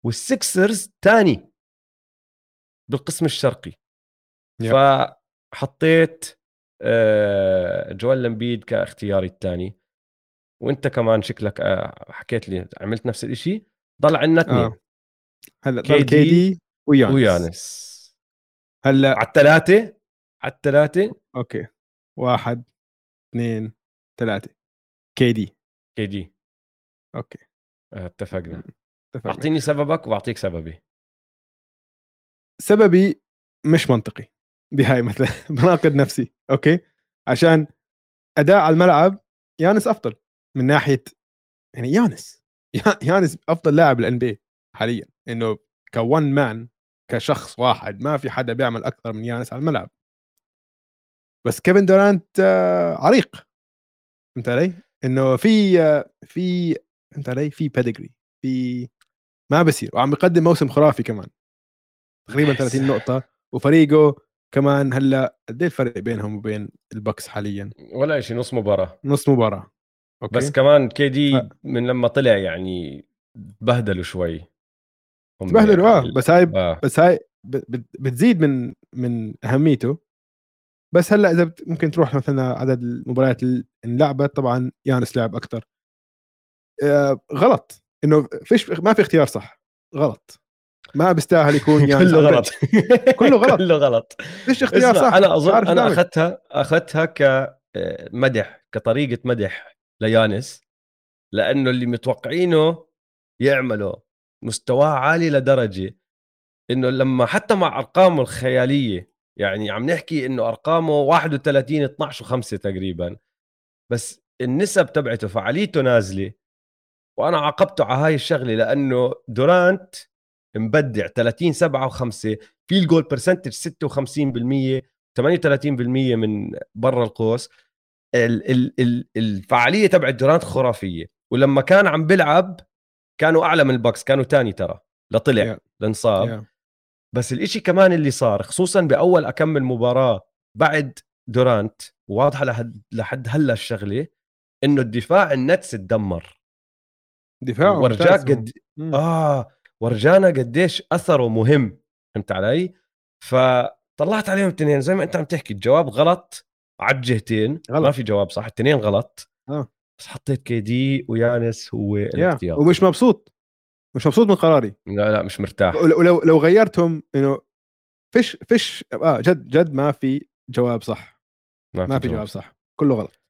والسكسرز ثاني بالقسم الشرقي. Yeah. فحطيت جوال لمبيد كاختياري الثاني. وانت كمان شكلك آه، حكيت لي عملت نفس الشيء ضل عندنا اثنين. آه هلا ضل كيدي ويانس ويانس هلأ على الثلاثة على الثلاثة. okay. واحد اثنين ثلاثة. كيدي كي دي أوكي. آه، اتفقنا. اتفقنا. أعطيني سببك وأعطيك سببي. سببي مش منطقي. بهاي مثلا. بناقض نفسي okay؟ عشان أداء على الملعب يانس أفضل من ناحية يعني يانس. يا- يانس أفضل لاعب ال NBA حاليا. إنه ك one man كشخص واحد ما في حدا بيعمل أكثر من يانس على الملعب. بس كيفن دورانت آه، عريق. فهمت علي؟ إنه في آه، في فهمت علي؟ في pedigree في ما بصير. وعم بيقدم موسم خرافي كمان. تقريبا بس- 30 نقطة. وفريقه كمان هلأ قد إيه الفرق بينهم وبين البكس حاليا؟ ولا شيء نص مباراة. نص مباراة. okay. بس كمان كي دي ف- من لما طلع يعني بهدلوا شوي. تبهدلوا آه يعني- بس هاي آه. بس هاي بتزيد من من أهميته. بس هلأ إذا بت- ممكن تروح مثلا عدد المباريات اللي انلعبت طبعا يانس لعب أكثر آه غلط. إنه فيش ما في اختيار صح. غلط. ما بيستاهل يكون يانس كله غلط. كله غلط. كله غلط فيش اختيار صح أنا أظن أنا. أخذتها أخذتها كمدح كطريقة مدح ليانس لأنه اللي متوقعينه يعمله مستواه عالي لدرجة إنه لما حتى مع أرقامه الخيالية يعني عم نحكي إنه أرقامه 31 12 و5 تقريبا بس النسب تبعته فعاليته نازلة وأنا عاقبته على هاي الشغلة لأنه دورانت مبدع 30 7 و5 field goal percentage 56% 38% من برا القوس ال- ال- ال- الفعالية تبعت دورانت خرافية ولما كان عم بيلعب كانوا أعلى من البكس كانوا تاني ترى لطلع Yeah. لانصاب Yeah. بس الإشي كمان اللي صار خصوصا بأول أكمل مباراة بعد دورانت واضحة لحد لحد هلأ الشغلة إنه الدفاع النتس تدمر دفاعه ورجاك. قد مم. آه ورجانا قديش أثره مهم فهمت علي؟ فطلعت عليهم الاثنين زي ما أنت عم تحكي الجواب غلط على الجهتين. غلط. ما في جواب صح الاثنين غلط. آه. بس حطيت كي دي ويانس هو يا الاختيار ومش مبسوط. مش مبسوط من قراري. لا لا مش مرتاح. ولو لو, غيرتهم انه فيش فيش آه جد جد ما في جواب صح. ما في جواب صح. كله غلط.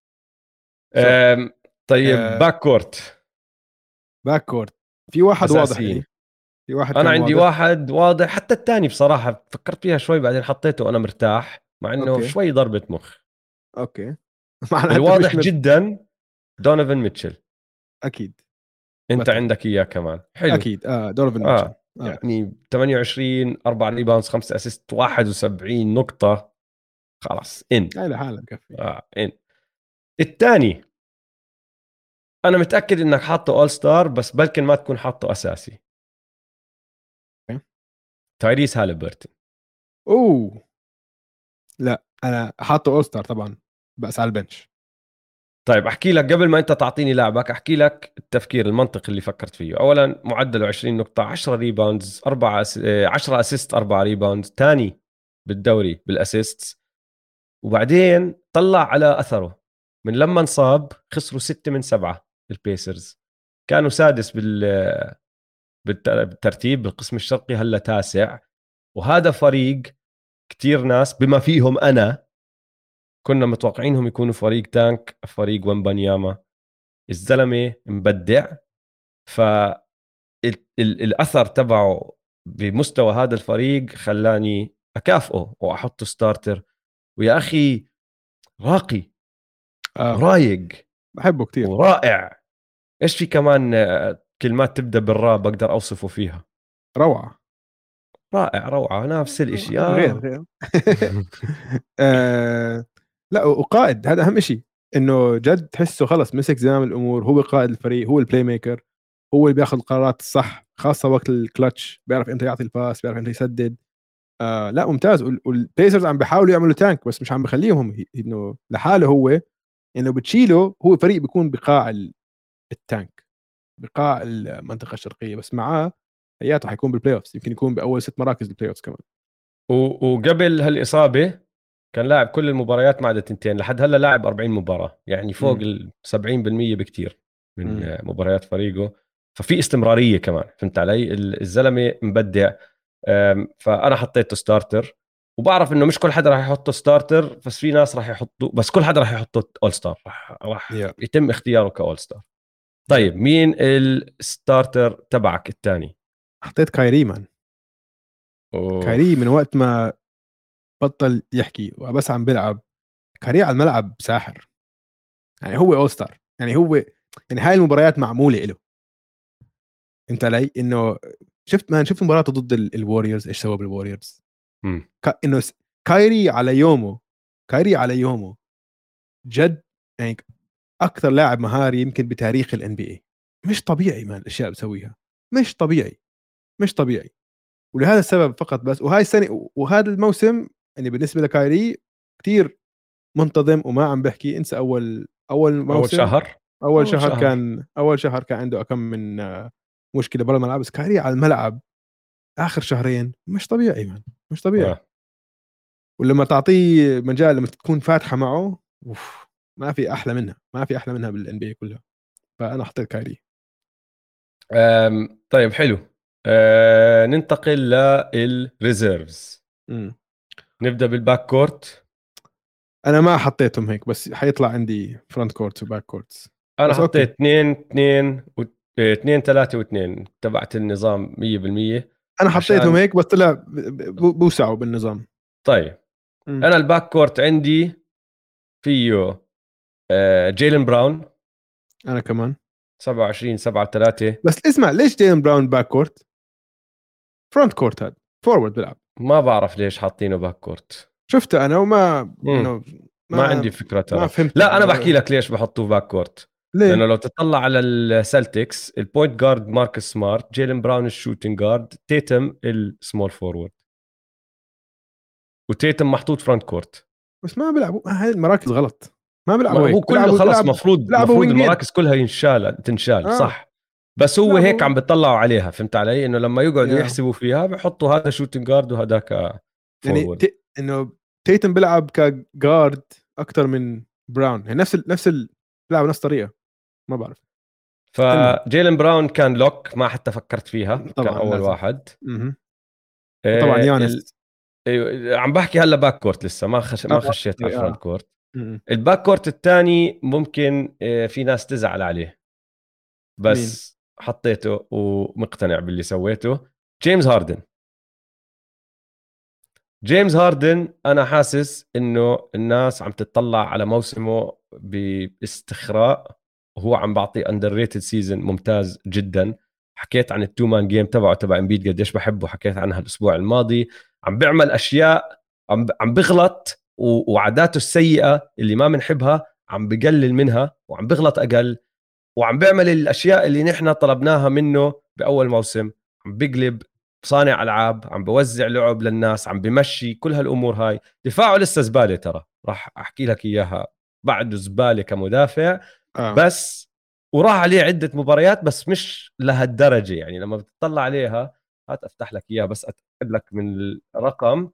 أم، طيب آه، باك كورت باك كورت في واحد واضح أساسيين. لي في واحد أنا عندي واضح. واحد واضح حتى الثاني بصراحة فكرت فيها شوي بعدين حطيته وأنا مرتاح مع إنه okay. شوي ضربة مخ okay الواضح مش جدا دونيفن ميتشل أكيد أنت مثلاً. عندك إياه كمان حلو أكيد آه آه ميتشل. آه. يعني 28 4 rebounds 5 assist 71 نقطة خلاص إن هاي لحالها بكفي آه إن الثاني أنا متأكد إنك حاطه All Star بس بلكن ما تكون حاطه أساسي. تايريس هالبرتون أوه! لا أنا حاطه All Star طبعا بس على ال bench. طيب أحكي لك قبل ما أنت تعطيني لاعبك أحكي لك التفكير المنطقي اللي فكرت فيه. اولا معدله 20 نقطة 10 rebounds 4 ass... 10 assist 4 rebounds ثاني بالدوري بال assist وبعدين طلع على أثره. من لما انصاب خسروا 6 من 7 البيسرز كانوا سادس بال بالترتيب بالقسم الشرقي هلا تاسع. وهذا فريق كتير ناس بما فيهم أنا كنا متوقعينهم يكونوا فريق tank فريق ومبانياما الزلمة مبدع. ف ال- ال- الأثر تبعه بمستوى هذا الفريق خلاني أكافئه وأحطه ستارتر ويا أخي راقي. آه. رايق بحبه كتير. ورائع. إيش في كمان؟ كلمات تبدأ بالراء بقدر أوصفه فيها. روعة. رائع روعة نفس الشيء غير غير. آه لا وقائد هذا أهم شيء إنه جد تحسه خلص مسك زمام الأمور هو قائد الفريق هو ال playmaker هو اللي بياخذ القرارات الصح خاصة وقت الكلتش بيعرف إمتى يعطي ال pass بيعرف إمتى يسدد. آه لا ممتاز. والبيسرز عم بيحاولوا يعملوا tank بس مش عم بخليهم إنه لحاله هو إنه بتشيله هو فريق بيكون بقاع ال tank بقاع المنطقة الشرقية بس معاه حياته حيكون بال playoff يمكن يكون بأول ست مراكز بال playoff كمان وقبل هالإصابة كان لاعب كل المباريات ما عدا تنتين لحد هلأ لاعب 40 مباراة يعني فوق ال 70% بكتير من م. مباريات فريقه. ففي استمرارية كمان فهمت علي؟ الزلمة مبدع. فأنا حطيته starter وبعرف إنه مش كل حدا راح يحطه starter بس في ناس راح يحطوا بس كل حدا راح يحطه All Star راح راح yeah. يتم اختياره ك All Star طيب مين ال starter تبعك الثاني؟ حطيت كايري man. كايري من وقت ما بطل يحكي وبس عم بيلعب كايري على الملعب ساحر. يعني هو all star يعني هو يعني هاي المباريات معمولة له انت علي؟ إنه شفت man شفت مباراته ضد الوريورز إيش سوى بالوريورز إنه كايري على يومه كايري على يومه جد يعني أكثر لاعب مهاري يمكن بتاريخ ال NBA مش طبيعي man الأشياء بسويها مش طبيعي. مش طبيعي. ولهذا السبب فقط بس. وهاي السنة وهذا الموسم يعني بالنسبة لكايري كثير منتظم وما عم بحكي. انسى أول أول موسم. اول شهر؟ أول, أول شهر, شهر. كان أول شهر كان عنده كم من مشكلة برا الملعب بس كايري على الملعب آخر شهرين مش طبيعي man مش طبيعي. آه. ولما تعطيه مجال لما تكون فاتحة معه أوف. ما في أحلى منها ما في أحلى منها بال NBA كلها فأنا حطيت كايري طيب حلو. أه ننتقل لل reserves نبدأ بال back court أنا ما حطيتهم هيك بس حيطلع عندي front court و back court أنا حطيت اثنين اثنين اثنين ثلاثة واثنين تبعت النظام 100% أنا حطيتهم. هيك بس طلع بوسعوا بالنظام. طيب. م. أنا ال back court عندي فيه آه، جيلن براون. أنا كمان. 27 7 3 بس اسمع ليش جيلن براون back court؟ front court هذا forward بيلعب. ما بعرف ليش حاطينه back court شفته أنا وما ما, ما عندي فكرة ترى. ما فهمت. لا أنا بحكي لك ليش بحطوه back court ليه؟ لأنه لو تطلع على السلتكس ال point guard ماركس سمارت جيلن براون ال shooting guard تيتم ال small forward وتيتم محطوط front court بس ما بيلعبوا. هاي المراكز غلط. ما بيلعبوا هو كله خلص المفروض المفروض المراكز كلها ينشال تنشال آه. صح. بس هو هيك عم بيطلعوا عليها فهمت علي؟ إنه لما يقعدوا يحسبوا فيها بحطوا هذا shooting guard وهذاك يعني ت... إنه تيتم بيلعب ك guard أكثر من براون يعني نفس ال... نفس ال... بيلعب نفس الطريقة. ما بعرف. فجيلن براون كان lock ما حتى فكرت فيها طبعا كان أول لازم. واحد. إيه طبعا يانس ال... عم بحكي هلا back court لسه ما خش... ما خشيت على ال front court ال back court الثاني ممكن إيه، في ناس تزعل عليه. بس مين؟ حطيته ومقتنع باللي سويته. جيمس هاردن. جيمس هاردن أنا حاسس إنه الناس عم تطلع على موسمه باستهزاء. وهو عم بعطي underrated season ممتاز جدا. حكيت عن ال two man game تبعه تبع امبيد قديش بحبه. حكيت عنها الأسبوع الماضي. عم بيعمل أشياء عم عم بغلط. وعاداته السيئة اللي ما بنحبها عم بقلل منها وعم بغلط أقل وعم بيعمل الأشياء اللي نحن طلبناها منه بأول موسم. عم بقلب صانع ألعاب عم بوزع لعب للناس عم بمشي كل هالأمور هاي. دفاعه لسه زبالة ترى. راح أحكي لك إياها بعده زبالة كمدافع. آه. بس وراح عليه عدة مباريات بس مش لهالدرجة يعني. لما بتطلع عليها هات أفتح لك إياها بس أتأكد لك من الرقم.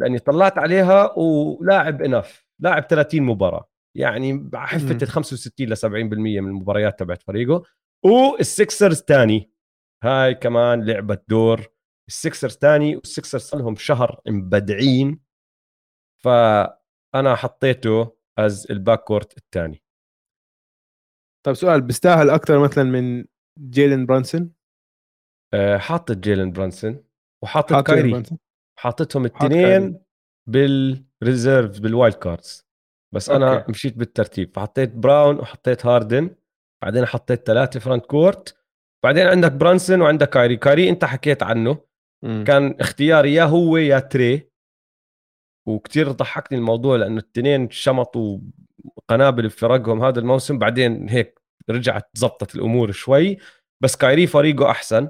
لأني طلعت عليها ولاعب enough لاعب 30 مباراة. يعني حفه ال 65 ل 70% من المباريات تبعت فريقه. والسكسرز ثاني هاي كمان لعبت دور. السكسرز ثاني والسكسرز لهم شهر مبدعين. فأنا حطيته as ال back court الثاني طيب سؤال بيستاهل أكثر مثلا من جيلن برانسون؟ أه حاطط جيلن برانسون وحاطط حاطط كايري. حاطتهم الاثنين بال reserve بال wild cards. بس okay. أنا مشيت بالترتيب. فحطيت براون وحطيت هاردن بعدين حطيت ثلاثة front court بعدين عندك برانسون وعندك كايري. كايري أنت حكيت عنه. م. كان اختياري يا هو يا تري. وكتير ضحكني الموضوع لأنه الاثنين شمطوا قنابل في فرقهم هذا الموسم. بعدين هيك رجعت زبطت الأمور شوي. بس كايري فريقه أحسن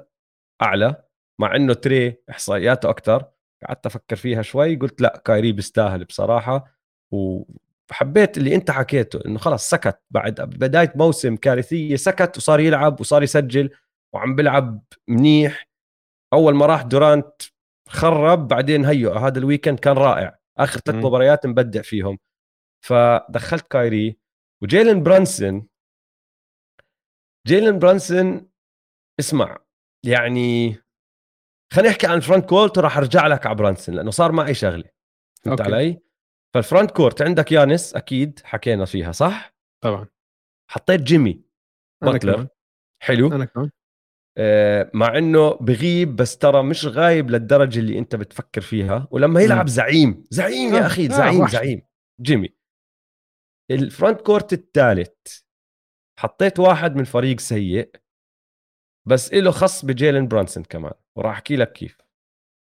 أعلى مع إنه تري إحصائياته أكثر قعدت أفكر فيها شوي قلت لأ كايري بيستاهل بصراحة. وحبيت اللي أنت حكيته إنه خلص سكت. بعد بداية موسم كارثية سكت وصار يلعب وصار يسجل وعم بيلعب منيح. أول ما راح دورانت خرب بعدين هيو هذا ال weekend كان رائع. آخر ثلاث مباريات مبدع فيهم. فدخلت كايري وجيلن برانسون جيلن برانسون اسمع يعني خلينا نحكي عن front court وراح أرجع لك على برانسون لأنه صار معي شغلة. فهمت علي؟ فال front court عندك يانس أكيد حكينا فيها صح؟ طبعا. حطيت جيمي باتلر. حلو. أنا كمان. آه مع إنه بغيب بس ترى مش غايب للدرجة اللي أنت بتفكر فيها. ولما يلعب زعيم زعيم يا آه، أخي زعيم آه زعيم. جيمي. ال front court الثالث. حطيت واحد من فريق سيء بس له خص بجيلن برانسون كمان. وراح أحكي لك كيف.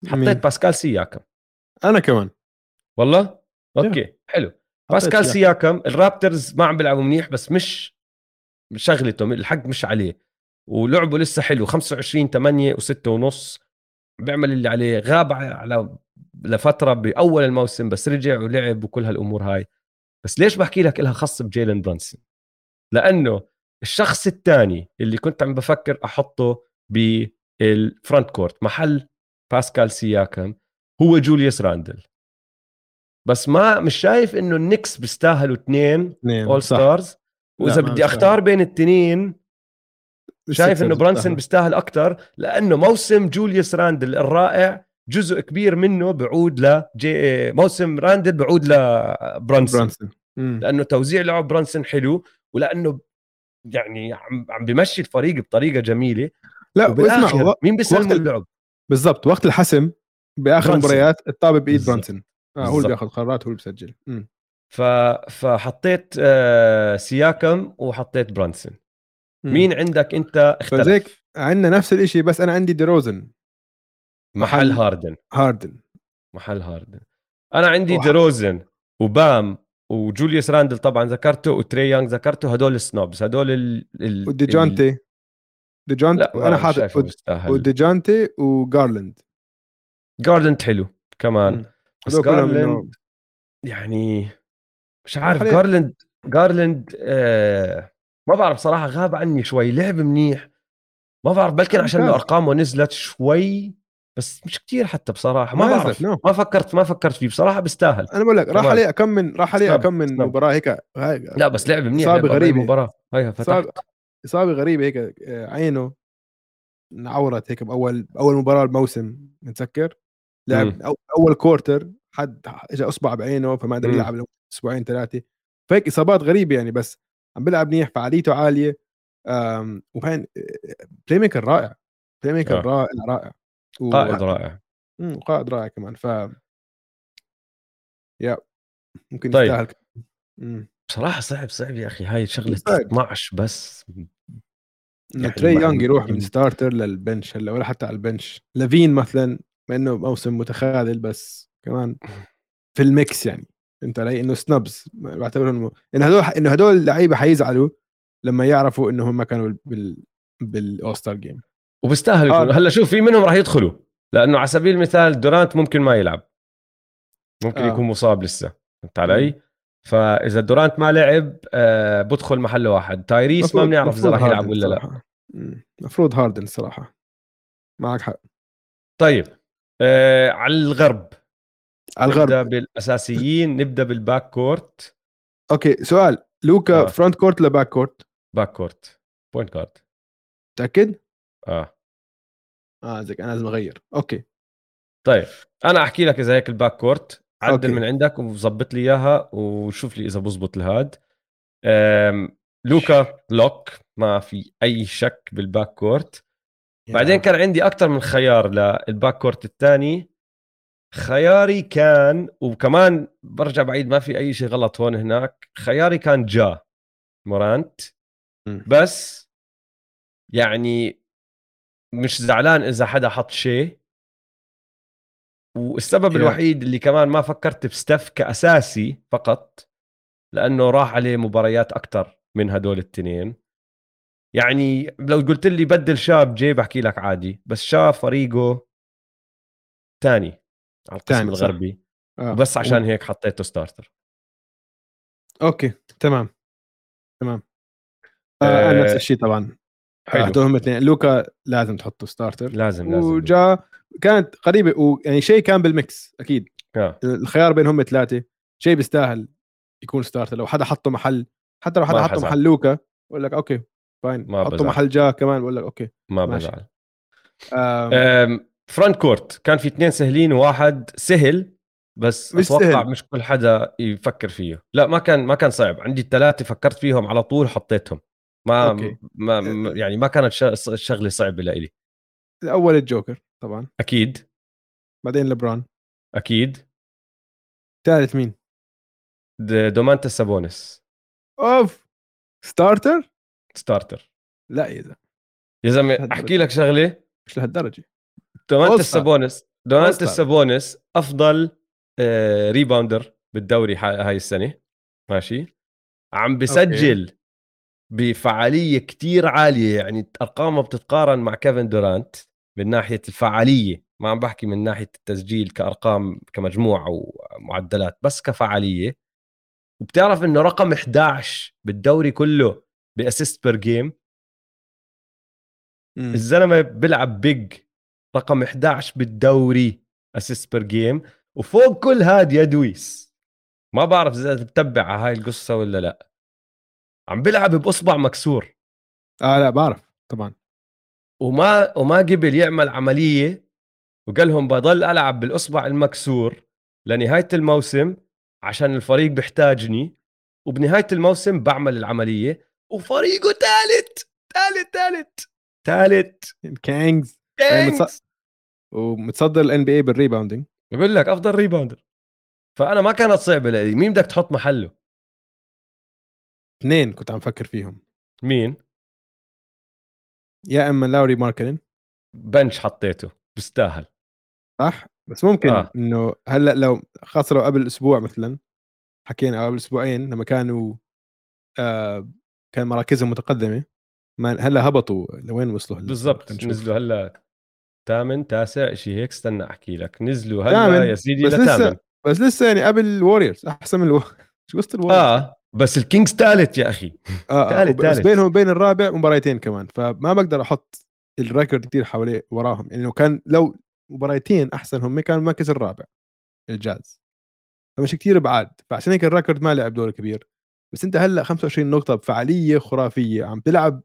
حطيت مين؟ باسكال سياكم. أنا كمان. والله؟ okay حلو. باسكال سياكم. ال Raptors ما عم بيلعبوا منيح بس مش شغلته الحق مش عليه. ولعبه لسه حلو 25 8 و6 ونص. بيعمل اللي عليه غاب على لفترة بأول الموسم بس رجع ولعب وكل هالأمور هاي. بس ليش بحكي لك لها خص بجيلن برانسون؟ لأنه الشخص الثاني اللي كنت عم بفكر أحطه بال front court محل باسكال سياكم هو جوليوس راندل بس ما مش شايف إنه النكس بيستاهلوا اثنين all stars وإذا بدي أختار بين الاثنين شايف إنه برانسون بيستاهل أكثر لأنه موسم جوليوس راندل الرائع جزء كبير منه بعود ل موسم راندل بعود لبرانسون برانسون. لأنه توزيع لعب برانسون حلو ولأنه يعني عم عم بمشي الفريق بطريقة جميلة. لا اسمع مين بيسلم اللعب بالضبط وقت الحسم بآخر المباريات الطابة بإيد برانسون. آه هو اللي بياخذ قرارات هو اللي بيسجل. ف... فحطيت آه سياكم وحطيت برانسون. مين عندك أنت اختلف؟ فزيك عندنا نفس الشيء بس أنا عندي ديروزن. محل, محل هاردن. هاردن. محل هاردن. أنا عندي واحد. ديروزن وبام وجوليوس راندل طبعا ذكرته وتري يانج ذكرته هدول ال snubs هدول ال ال وديجانتي ديجانتي أنا حاطط وديجانتي وجارلاند جارلاند حلو كمان. بس جارلاند يعني مش عارف جارلاند جارلاند آه ما بعرف صراحة غاب عني شوي لعب منيح. ما بعرف بلكن عشان أرقامه نزلت شوي بس مش كتير حتى بصراحة. ما, ما بعرف no. ما فكرت ما فكرت فيه. بصراحة بيستاهل. أنا بقول لك راح عليه كم من راح عليه كم من مباراة هيك هاي لا بس لعب منيح إصابة غريبة. مباراة. هاي فتحت. إصابة غريبة هيك آه، عينه انعورت هيك بأول اول مباراة الموسم متذكر؟ لعب م. أول quarter حد اجى أصبع بعينه فما قدر يلعب أسبوعين ثلاثة. فهيك إصابات غريبة يعني بس عم بيلعب منيح فعاليته عالية وكان playmaker رائع playmaker آه. رائع رائع. قائد رائع. قائد رائع كمان ف يا ممكن طيب. يستاهل بصراحة صعب صعب يا أخي. هاي شغلة 12 بس. يعني تري يونغ يروح من starter لل bench هلأ ولا حتى على ال bench لافين مثلا مع إنه موسم متخاذل بس كمان في ال mix يعني. أنت علي إنه snubs بعتبر إنه هدول إنه هدول اللعيبه حيزعلوا لما يعرفوا إنه هم كانوا بال بال all star game وبيستاهلوا آه. هلأ شوف في منهم راح يدخلوا. لأنه على سبيل المثال دورانت ممكن ما يلعب. ممكن آه. يكون مصاب لسه. فهمت علي؟ فإذا دورانت ما لعب آه بدخل محل واحد. تايريس ما بنعرف إذا راح يلعب ولا لا. المفروض هاردن الصراحه معك حق. طيب آه على الغرب. على الغرب. نبدأ بالأساسيين نبدأ بال back court. okay سؤال. لوكا آه. front court ولا back court؟ باك كورت. point guard متأكد؟ آه. آه زيك أنا لازم أغير. okay. طيب أنا أحكي لك إذا هيك ال back court. عدل okay. من عندك وظبط لي إياها وشوف لي إذا بزبط الهاد لوكا لوك ما في أي شك بال back court. بعدين كان عندي أكثر من خيار لل back court الثاني. خياري كان وكمان برجع بعيد ما في أي شيء غلط هون هناك. خياري كان جا مورانت. بس يعني مش زعلان إذا حدا حط شيء. والسبب yeah. الوحيد اللي كمان ما فكرت بستف كأساسي فقط لأنه راح عليه مباريات أكثر من هدول التنين. يعني لو قلت لي بدل شاب جي بحكي لك عادي بس شاب فريقه ثاني على القسم تاني، صح. الغربي. آه. بس عشان هيك حطيته ستارتر okay تمام. تمام. آه آه، نفس الشيء طبعا. حلو. هم اثنين. لوكا لازم تحطه starter لازم لازم. وجا كانت قريبة ويعني شاي كان بال mix أكيد آه. الخيار بينهم ثلاثة شاي بيستاهل يكون starter لو حدا حطه محل حتى لو حدا حطه. محل لوكا بقول لك okay fine ما حطه. محل جا كمان بقول لك okay ما. بزعل front court كان في اثنين سهلين وواحد سهل بس مش أتوقع سهل. مش كل حدا يفكر فيه لا ما كان ما كان صعب عندي الثلاثة فكرت فيهم على طول حطيتهم ما, okay. ما ما- يعني ما كانت شغلة صعبة لإلي الأول الجوكر طبعا. أكيد. بعدين لبران أكيد. ثالث مين؟ دومانتاس سابونيس. أوف! starter؟ starter. لا يا زلمة. يا زلمة. أحكي لك شغلة؟ مش لهالدرجة. دومانتاس. سابونيس. دومانتاس. سابونيس أفضل آه، rebounder بالدوري ح- هاي السنة. ماشي؟ عم بسجل بفعالية كتير عالية يعني أرقامه بتتقارن مع كيفن دورانت. من ناحية الفعالية ما عم بحكي من ناحية التسجيل كأرقام كمجموعة ومعدلات بس كفعالية. وبتعرف إنه رقم 11 بالدوري كله ب assist per game. مم. الزلمة بيلعب big رقم 11 بالدوري assist per game. وفوق كل هاد يا دويس. ما بعرف إذا بتتبع على هاي القصة ولا لأ. عم بيلعب بأصبع مكسور. آه لا بعرف طبعا. وما وما قبل يعمل عملية وقال لهم بضل ألعب بالأصبع المكسور لنهاية الموسم عشان الفريق بيحتاجني وبنهاية الموسم بعمل العملية. وفريقه ثالث ثالث ثالث ثالث Kings. متص- ومتصدر ال NBA بال rebounding. بقول لك أفضل rebounder. فأنا ما كانت صعبة لي. مين بدك تحط محله؟ اثنين كنت عم فكر فيهم. مين؟ يا إما لاوري ماركنن بنش حطيته بيستاهل. صح؟ بس ممكن آه. إنه هلأ لو خاصة لو قبل أسبوع مثلا حكينا أو قبل أسبوعين لما كانوا آه كان مراكزهم متقدمة ما هلأ هبطوا. لوين وصلوا هلأ؟ بالضبط. نزلوا هلأ ثامن تاسع شيء هيك؟ استنى أحكي لك. نزلوا. هلأ يا سيدي بس لسه بس لسه يعني قبل ال Warriors أحسن من ألو... شو قصة ال Warriors آه. بس ال Kings ثالث يا أخي. آه آه ثالث- بس ثالث. بينهم وبين الرابع مباريتين كمان فما بقدر أحط ال record كتير حواليه وراهم. يعني لو كان لو مباريتين أحسن هم كان المركز الرابع الجاز. فمش كتير بعاد فعشان هيك ال record ما لعب دور كبير. بس أنت هلأ 25 نقطة بفعالية خرافية عم تلعب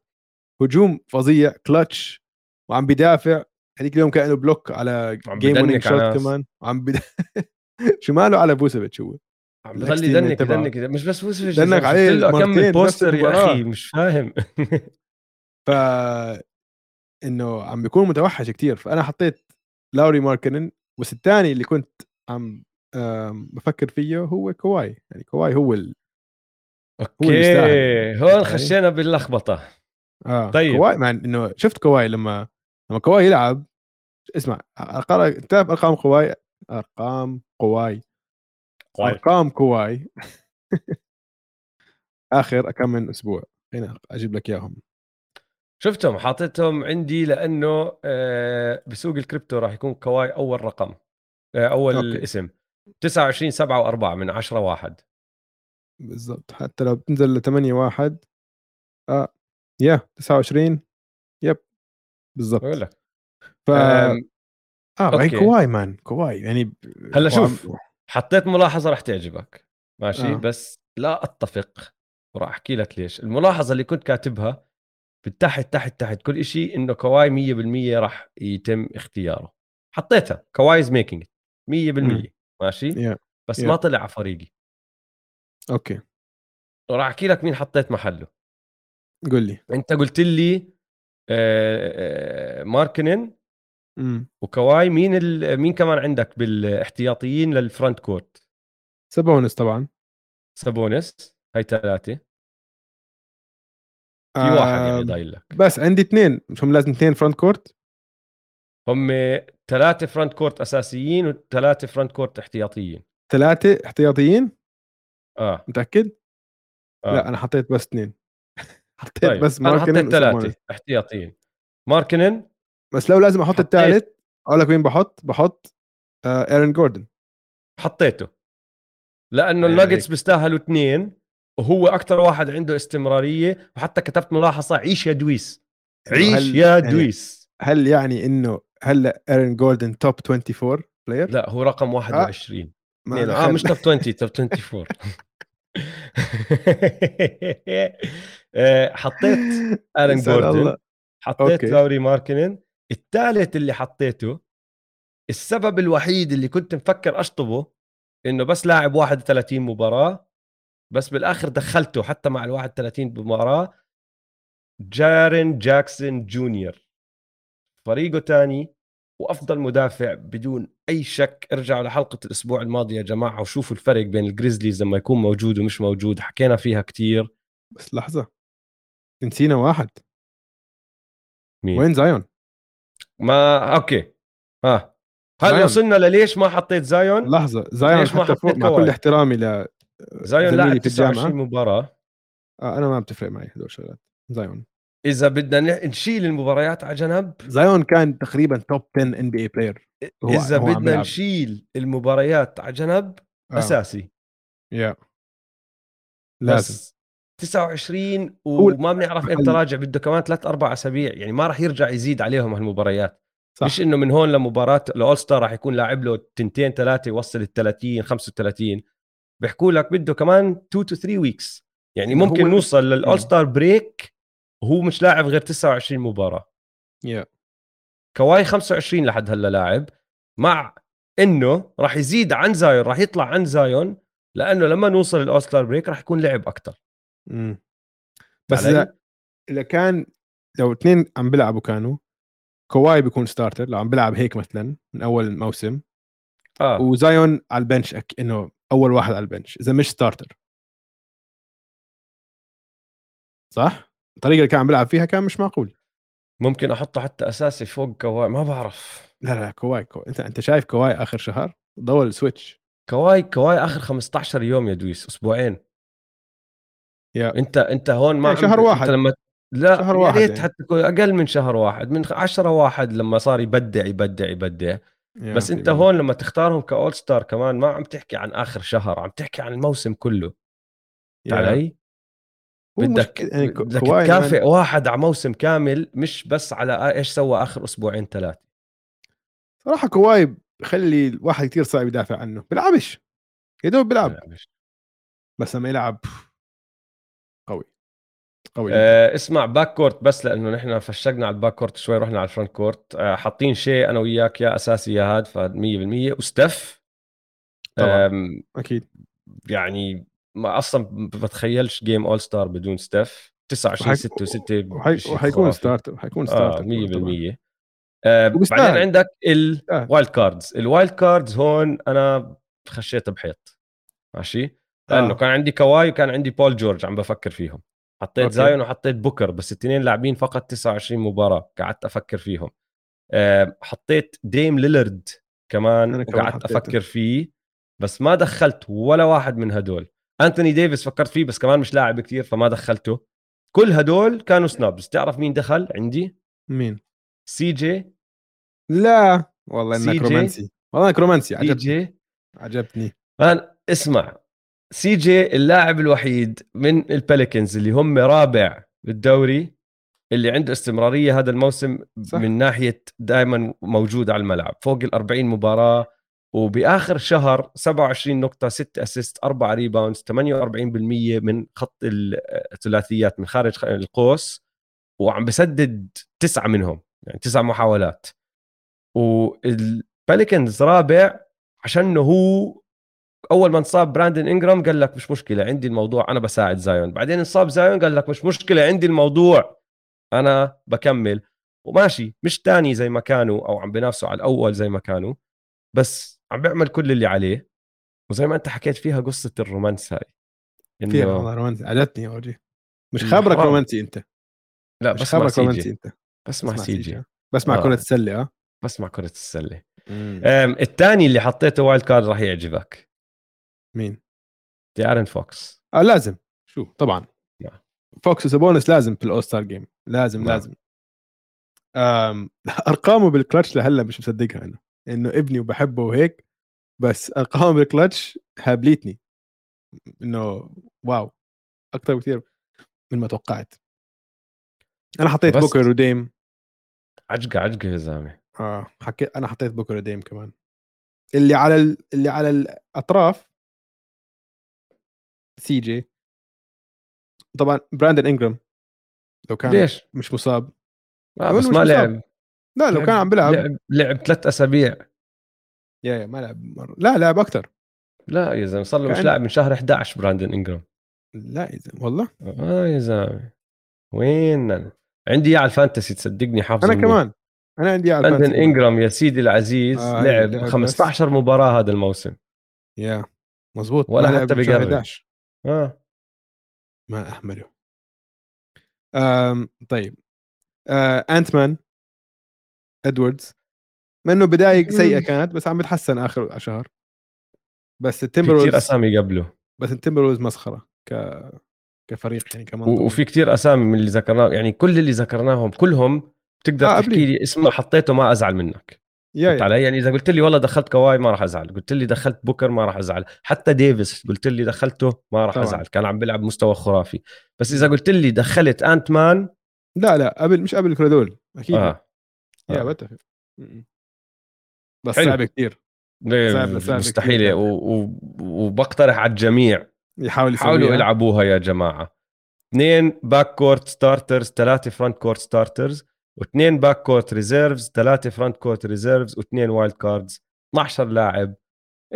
هجوم فظيع كلتش وعم بدافع. هذيك اليوم كأنه block على game winning shot. كمان. وعم بد... شو ماله على فوسيفيتش هو؟ ال dunk تبعه. ال dunk مش بس فوسيفيتش dunk عليه بنفس poster يا. أخي مش فاهم ف إنه عم بيكون متوحش كتير فأنا حطيت لاوري ماركنن بس الثاني اللي كنت عم بفكر فيه هو كواي يعني كواي هو ال... أوكي يستاهل. هون. خشينا باللخبطة آه طيب. كواي مع إنه شفت كواي لما لما كواي يلعب اسمع أقرأ تعرف أرقام كواي أرقام كواي أرقام كواي. آخر كم من أسبوع. هنا أجيب لك إياهم. شفتهم حاطتهم عندي لأنه آه، بسوق الكريبتو راح يكون كواي أول رقم آه، أول أوكي. اسم. 29 7 و4 من 10 واحد. بالضبط. حتى لو بتنزل ل 8 1 آه yeah 29 yep بالضبط. بقول لك. ف آه. كواي man كواي. يعني هلأ شوف. حطيت ملاحظة راح تعجبك. ماشي؟ آه. آه. بس لا أتفق وراح أحكي لك ليش. الملاحظة اللي كنت كاتبها بالتحت تحت تحت كل شيء إنه كواي 100% راح يتم اختياره. حطيتها كواي is making 100% ماشي؟ yeah بس yeah. ما طلع على فريقي. أوكي. وراح أحكي لك مين حطيت محله. قول لي. أنت قلت لي آه، آه، ماركنن امم وكواي مين ال... مين كمان عندك بالاحتياطيين لل front court سابونس طبعا. سابونس هاي ثلاثة. في واحد يعني ضايل لك. بس عندي اثنين مش هم لازم اثنين front court هم ثلاثة front court أساسيين وثلاثة front court احتياطيين. ثلاثة احتياطيين؟ آه, متأكد؟ آه. لا أنا حطيت بس اثنين. حطيت طيب بس أنا ماركنن حطيت ثلاثة. احتياطيين. ماركنن بس لو لازم أحط الثالث أقول لك وين بحط بحط آه ايرن جوردن حطيته لأنه يعني الناجتس. بيستاهلوا اثنين وهو أكثر واحد عنده استمرارية وحتى كتبت ملاحظه عيش يا دويس عيش يا يعني دويس هل يعني إنه هلا ايرن جوردن top 24 player؟ لا هو رقم 21 ما اثنين. أنا آه خل- مش top 20 top 24 آه، حطيت ارن يسعد جوردن. حطيت أوكي. لوري ماركنن الثالث اللي حطيته السبب الوحيد اللي كنت مفكر أشطبه إنه بس لاعب 31 مباراة بس بالآخر دخلته حتى مع ال 31 مباراه جارين جاكسون جونيور. فريقه تاني وأفضل مدافع بدون أي شك. ارجعوا لحلقة الأسبوع الماضي يا جماعة وشوفوا الفرق بين ال Grizzlies لما يكون موجود ومش موجود. حكينا فيها كتير. بس لحظة. نسينا واحد. مين؟ وين زايون؟ ما أوكي. ها هل زايون. وصلنا لليش ما حطيت زايون لحظة. زايون ليش ما حتى فوق حطيت مع كل؟ احترامي ل زايون الجامعة. 29 مباراة. آه أنا ما بتفرق معي هدول الشغلات. زايون إذا بدنا نشيل المباريات على جنب. زايون كان تقريبا top 10 NBA player إذا هو بدنا. نشيل المباريات على جنب آه. أساسي. yeah لازم. بس 29 هو وما بنعرف إمتى راجع بده كمان ثلاث أربع أسابيع. يعني ما راح يرجع يزيد عليهم هالمباريات. صح. مش إنه من هون لمباراة ال All-Star راح يكون لاعب له تنتين ثلاثة يوصل ال 30 35 بيحكوا لك بده كمان 2 to 3 weeks يعني هو- ممكن نوصل مم. لل All-Star break وهو مش لاعب غير 29 مباراة. yeah كواي 25 لحد هلا لاعب مع إنه راح يزيد عن زايون راح يطلع عن زايون لأنه لما نوصل ال All-Star break راح يكون لعب أكثر مم. بس إذا إذا كان لو اثنين عم بيلعبوا كانوا كواي بيكون starter لو عم بيلعب هيك مثلا من أول الموسم آه وزايون على ال bench أك... إنه أول واحد على ال bench إذا مش starter صح؟ الطريقة اللي كان عم بيلعب فيها كان مش معقول ممكن أحطه حتى أساسي فوق كواي ما بعرف لا لا كواي, كواي. أنت أنت شايف كواي آخر شهر ضل السويتش كواي كواي آخر 15 يوم يا دويس أسبوعين يا انت انت هون ما يعني عم- شهر واحد. لما لا شهر واحد يعني. حتى أقل من شهر واحد من 10 واحد لما صار يبدع يبدع يبدع بس انت بالي. هون لما تختارهم كأول ستار كمان ما عم تحكي عن آخر شهر عم تحكي عن الموسم كله. علي بدك يعني بدك كواي تكافئ مان- واحد على موسم كامل مش بس على إيش سوى آخر أسبوعين ثلاثة صراحة كواي بخلي الواحد كثير صعب يدافع عنه بيلعبش يا دوب بيلعب بس لما يلعب قوي قوي. آه اسمع backcourt بس لأنه نحن فشقنا على ال backcourt شوي رحنا على ال frontcourt آه حاطين شيء أنا وياك يا أساسي يا هاد ف 100% وستف طبعاً. أكيد. يعني ما أصلا بتخيلش game All-Star بدون ستيف. 29 وحي- 6 و6 وحي- وحيكون starter حيكون 100% آه وبيستاهل. بعدين عندك. ال wild cards ال wild cards هون أنا خشيت بحيط. ماشي؟ لأنه آه. كان عندي كواي وكان عندي بول جورج عم بفكر فيهم. حطيت okay. زايون وحطيت بوكر بس الاثنين لاعبين فقط 29 مباراة قعدت أفكر فيهم. آه حطيت ديم ليلرد كمان وقعدت. أفكر فيه بس ما دخلت ولا واحد من هدول. أنتوني ديفيس فكرت فيه بس كمان مش لاعب كثير فما دخلته. كل هدول كانوا snubs تعرف مين دخل عندي؟ مين؟ سي جي. لا. والله سي انك. رومانسي. والله إنك رومانسي. سي عجبني. جي عجبتني أنا اسمع. سي جي اللاعب الوحيد من البليكنز اللي هم رابع بالدوري اللي عنده استمرارية هذا الموسم صح. من ناحية دائما موجود على الملعب فوق ال 40 مباراة وبآخر شهر 27 نقطة 6 assist 4 rebounds 48% من خط الثلاثيات من خارج القوس وعم بسدد تسعة منهم يعني تسع محاولات والبليكنز رابع عشان هو أول ما انصاب براندن انجرام قال لك مش مشكلة عندي الموضوع أنا بساعد زايون. بعدين انصاب زايون قال لك مش مشكلة عندي الموضوع أنا بكمل. وماشي مش تاني زي ما كانوا أو عم بينافسوا على الأول زي ما كانوا بس عم بيعمل كل اللي عليه. وزي ما أنت حكيت فيها قصة ال romance هاي فيها انه والله رومانسي عجبتني يا وجهي مش حرام. رومانسي أنت. لا مش بس مع خابرك سي رومانسي أنت. بس مع سي جي. ها؟ بس مع آه. كرة السلة آه. بس مع كرة السلة. الثاني اللي حطيته wild card راح يعجبك. مين؟ ديارن فوكس. آه لازم. شو؟ طبعا. نعم. فوكس وسابونس لازم في ال All-Star game. لازم نعم. لازم. أم... أرقامه بالكلتش لهلا مش مصدقها أنا. إنه ابني وبحبه وهيك بس ارقام بالكلتش هابليتني. إنه wow. أكثر بكثير من ما توقعت. أنا حطيت بس- بوكر وديم. عجقة عجقة يا زلمة. آه حكيت أنا حطيت بوكر وديم كمان. اللي على ال... اللي على الأطراف سي جي طبعا براندن إنجرام. لو كان ليش؟ مش مصاب. آه بس ما. لعب. لا لو لعب- كان عم بيلعب. لعب لعب ثلاث أسابيع. يا يا ما لعب مرة. لا لعب أكثر لا يا زلمة صار له مش لاعب من شهر 11 براندن إنجرام. لا يا زلمة والله. آه يا زلمة. وين أنا؟ عندي إياه على ال fantasy تصدقني حافظ أنا. كمان. أنا عندي على براندن. إنجرام يا سيدي العزيز آه، لعب لعب بس. 15 مباراة هذا الموسم. يا مزبوط ولا حتى لعب من شهر بقرب. 11 آه ما اهمله أم طيب. آه انت مان ادواردز ما إنه بداية سيئة كانت بس عم بتحسن آخر شهر. بس التمبروز كثير أسامي قبله. بس التمبروز مسخرة ك كفريق يعني كمان وفي كتير أسامي من اللي ذكرناه يعني كل اللي ذكرناهم كلهم بتقدر آه، تحكي. لي اسمه حطيته ما أزعل منك. فهمت علي يعني إذا قلت لي والله دخلت كواي ما راح أزعل قلت لي دخلت بوكر ما راح أزعل حتى ديفيس قلت لي دخلته ما راح. أزعل كان عم بيلعب مستوى خرافي بس إذا قلت لي دخلت انت مان لا لا قبل مش قبل كل هدول أكيد. آه يا آه. بتفق. بس. صعب كثير كتير. و... و... وبقترح على الجميع يحاول حاولوا يسويها العبوها يا جماعة اثنين backcourt starters ثلاثة frontcourt starters واثنين backcourt reserves ثلاثة frontcourt reserves واثنين wild cards 12 لاعب.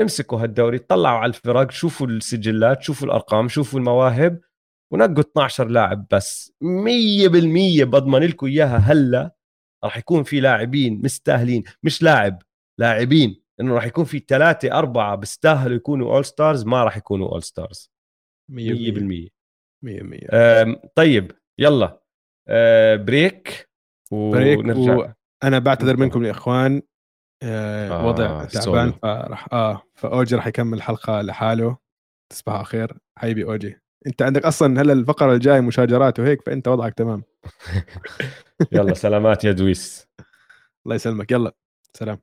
امسكوا هالدوري طلعوا على الفرق شوفوا السجلات شوفوا الأرقام شوفوا المواهب ونقوا 12 لاعب بس. 100% بضمن لكم إياها هلا راح يكون في لاعبين مستاهلين. مش لاعب لاعبين. إنه راح يكون في ثلاثة أربعة بيستاهلوا يكونوا All-Stars ما راح يكونوا All-Stars 100% 100% 100% أم، طيب يلا. أه، break break ونرجع. و- أنا بعتذر. منكم يا إخوان. آه آه، وضع تعبان. فراح آه فأوجي راح يكمل الحلقة لحاله. تصبحوا على خير. حبيبي أوجي. أنت عندك أصلا هلا الفقرة الجاية مشاجرات وهيك فأنت وضعك تمام. يلا سلامات يا دويس. الله يسلمك. يلا سلام.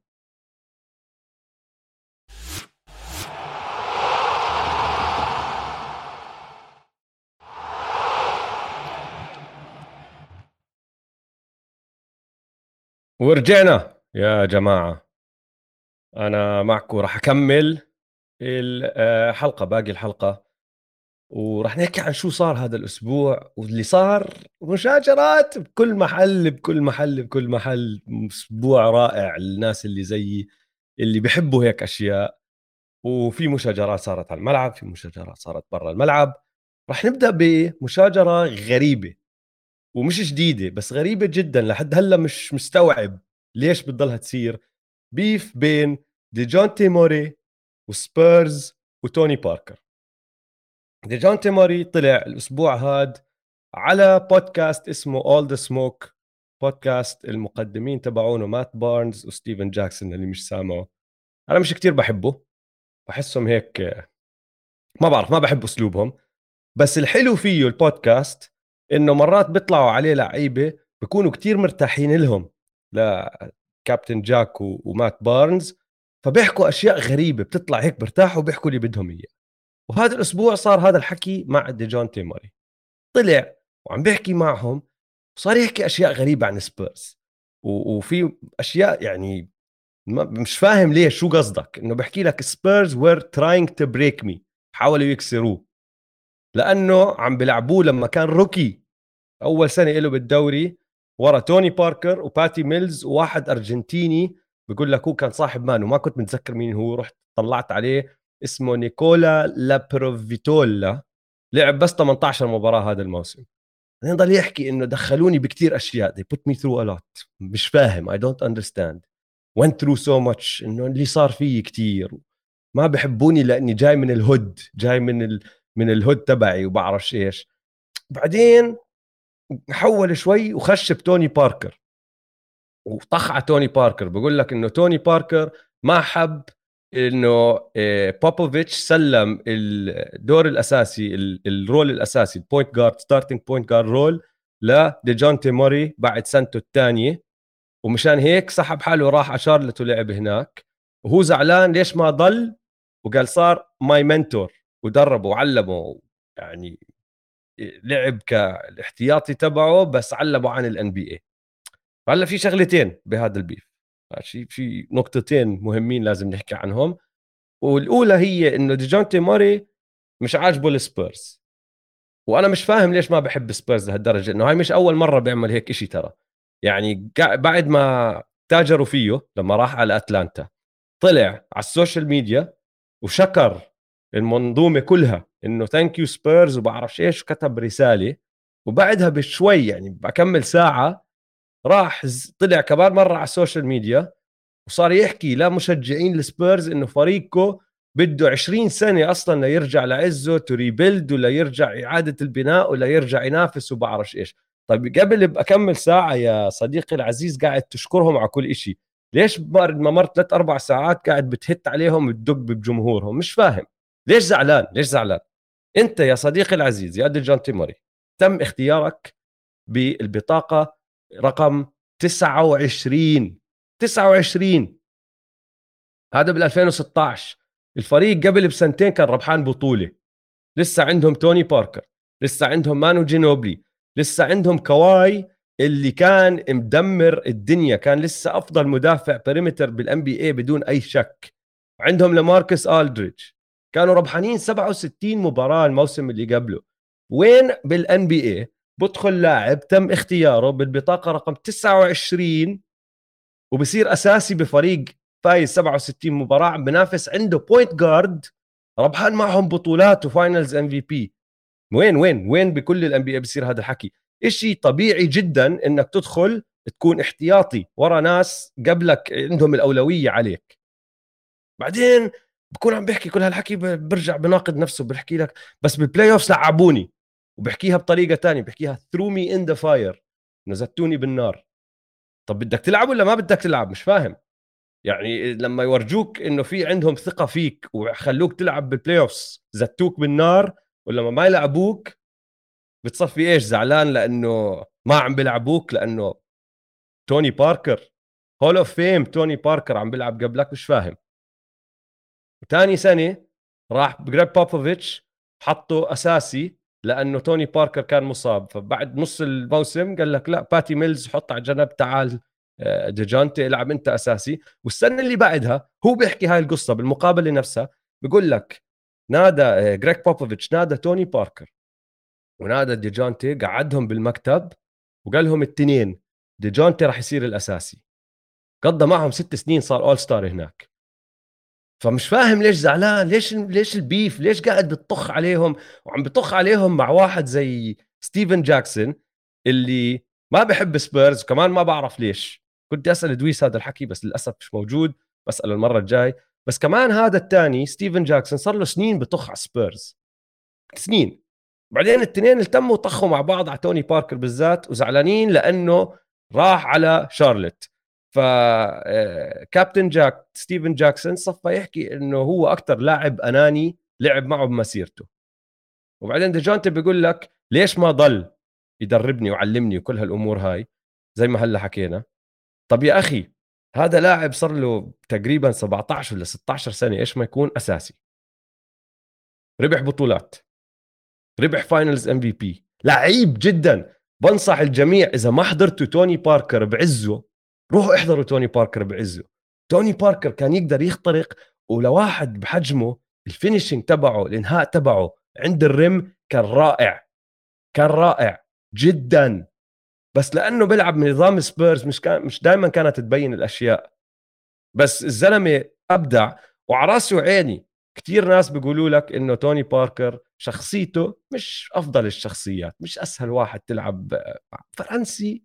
ورجعنا يا جماعة. أنا معكم راح أكمل الحلقة باقي الحلقة. وراح نحكي عن شو صار هذا الأسبوع واللي صار. مشاجرات بكل محل بكل محل بكل محل. أسبوع رائع للناس اللي زيي اللي بيحبوا هيك أشياء. وفي مشاجرات صارت على الملعب في مشاجرات صارت برا الملعب. راح نبدأ بمشاجرة غريبة. ومش جديدة بس غريبة جدا لحد هلأ مش مستوعب ليش بتضلها تصير. beef بين ديجونتي موري وسبيرز وتوني باركر. ديجونتي موري طلع الأسبوع هاد على بودكاست اسمه All the Smoke podcast المقدمين تبعونه مات بارنز وستيفن جاكسون اللي مش سامعه. أنا مش كتير بحبه بحسهم هيك ما بعرف ما بحب أسلوبهم. بس الحلو فيه البودكاست إنه مرات بيطلعوا عليه لعيبة بيكونوا كتير مرتاحين لهم لكابتن جاك ومات بارنز فبيحكوا أشياء غريبة بتطلع هيك برتاحوا بيحكوا اللي بدهم اياه وهذا الأسبوع صار هذا الحكي مع ديجونتي موري. طلع وعم بيحكي معهم وصار يحكي أشياء غريبة عن سبيرز. وفي أشياء يعني ما مش فاهم ليش شو قصدك؟ إنه بحكي لك سبيرز were trying to break me حاولوا يكسروه. لأنه عم بيلعبوه لما كان rookie. أول سنة له بالدوري ورا توني باركر وباتي ميلز وواحد أرجنتيني. بيقول لك هو كان صاحب مانو ما كنت متذكر مين هو. رحت طلعت عليه اسمه نيكولا لابروفيتولا. لعب بس 18 مباراة هذا الموسم. بعدين ضل يحكي إنه دخلوني بكتير أشياء. They put me through a lot. مش فاهم. I don't understand. Went through so much إنه اللي صار فيي كتير. ما بحبوني لأني جاي من ال hood جاي من. من ال hood تبعي وبعرفش إيش. بعدين حول شوي وخش بتوني باركر. وطخ على توني باركر. بقول لك إنه توني باركر ما حب إنه آه، بوبوفيتش سلم الدور الأساسي ال- ال role الأساسي ال point guard starting point guard role لديجونتي موري بعد سنته الثانية. ومشان هيك سحب حاله وراح على شارلت ولعب هناك. وهو زعلان ليش ما ضل؟ وقال صار my mentor ودربه وعلمه يعني لعب كالاحتياطي تبعه بس علمه عن ال NBA فهلأ في شغلتين بهذا ال beef. في في نقطتين مهمين لازم نحكي عنهم. والأولى هي إنه ديجونتي موري مش عاجبه السبيرز وأنا مش فاهم ليش ما بحب سبيرز لهالدرجة إنه هاي مش أول مرة بيعمل هيك إشي ترى. يعني بعد ما تاجروا فيه لما راح على أتلانتا طلع على ال social media وشكر المنظومة كلها إنه thank you سبيرز وبعرفش إيش وكتب رسالة. وبعدها بشوي يعني بكمل ساعة راح طلع كمان مرة على ال social media وصار يحكي لمشجعين السبيرز إنه فريقه بده 20 سنة أصلا ليرجع لعزه to rebuild ولا يرجع إعادة البناء ولا يرجع ينافس وبعرفش إيش. طيب قبل بكمل ساعة يا صديقي العزيز قاعد تشكرهم على كل شيء ليش بعد ما مرت ثلاث أربع ساعات قاعد بتهت عليهم وتدق بجمهورهم؟ مش فاهم. ليش زعلان؟ ليش زعلان؟ أنت يا صديقي العزيز يا ديجانتي موري تم اختيارك بالبطاقة رقم 29 29 هذا بال 2016 الفريق قبل بسنتين كان ربحان بطولة. لسه عندهم توني باركر لسه عندهم مانو جينوبلي لسه عندهم كواي اللي كان مدمر الدنيا كان لسه أفضل مدافع perimeter بال NBA بدون أي شك. عندهم لاماركوس الدريدج كانوا ربحانين 67 مباراة الموسم اللي قبله. وين بال NBA بدخل لاعب تم اختياره بالبطاقة رقم 29 وبصير أساسي بفريق فايز 67 مباراة عم بنافس عنده point guard ربحان معهم بطولات و finals MVP وين وين وين بكل ال NBA بصير هذا الحكي؟ إشي طبيعي جدا إنك تدخل تكون احتياطي ورا ناس قبلك عندهم الأولوية عليك. بعدين بكون عم بيحكي كل هالحكي برجع بناقض نفسه بحكي لك بس بال playoffs لعبوني وبحكيها بطريقة تانية بحكيها threw me in the fire زتوني بالنار. طب بدك تلعب ولا ما بدك تلعب؟ مش فاهم. يعني لما يورجوك إنه في عندهم ثقة فيك وخلوك تلعب بال playoffs زتوك بالنار ولما ما يلعبوك بتصفي إيش؟ زعلان لأنه ما عم بيلعبوك؟ لأنه توني باركر hall of fame توني باركر عم بيلعب قبلك؟ مش فاهم. ثاني سنة راح جريب بوبوفيتش حطه أساسي لأنه توني باركر كان مصاب. فبعد نص الموسم قال لك لا باتي ميلز حط على جنب تعال آه، ديجانتي العب أنت أساسي. والسنة اللي بعدها هو بيحكي هاي القصة بالمقابلة نفسها بيقول لك نادى جريك بوبوفيتش نادى توني باركر ونادى ديجانتي قعدهم بالمكتب وقال لهم التنين ديجانتي راح يصير الأساسي. قضى معهم ست سنين صار all star هناك. فمش فاهم ليش زعلان ليش ليش ال beef؟ ليش قاعد بتطخ عليهم؟ وعم بطخ عليهم مع واحد زي ستيفن جاكسون اللي ما بحب سبيرز وكمان ما بعرف ليش. كنت أسأل دويس هذا الحكي بس للأسف مش موجود بسأله المرة الجاي. بس كمان هذا الثاني ستيفن جاكسون صار له سنين بطخ على سبيرز. سنين. بعدين الاثنين التموا طخوا مع بعض على توني باركر بالذات وزعلانين لأنه راح على شارلت. ف كابتن جاك ستيفن جاكسون صفى يحكي إنه هو أكثر لاعب أناني لعب معه بمسيرته. وبعدين ديجونتي بيقول لك ليش ما ضل يدربني وعلمني وكل هالأمور هاي؟ زي ما هلأ حكينا. طب يا أخي هذا لاعب صار له تقريبا 17 ولا 16 سنة إيش ما يكون؟ أساسي. ربح بطولات. ربح finals MVP لعيب جدا. بنصح الجميع إذا ما حضرتوا توني باركر بعزه روحوا احضروا توني باركر بعزه. توني باركر كان يقدر يخترق ولواحد بحجمه ال finishing تبعه الإنهاء تبعه عند ال rim كان رائع. كان رائع جدا. بس لأنه بيلعب من نظام سبيرز مش كان مش دائما كانت تبين الأشياء. بس الزلمة أبدع وعلى رأسي وعيني كثير ناس بيقولوا لك إنه توني باركر شخصيته مش أفضل الشخصيات مش أسهل واحد تلعب فرنسي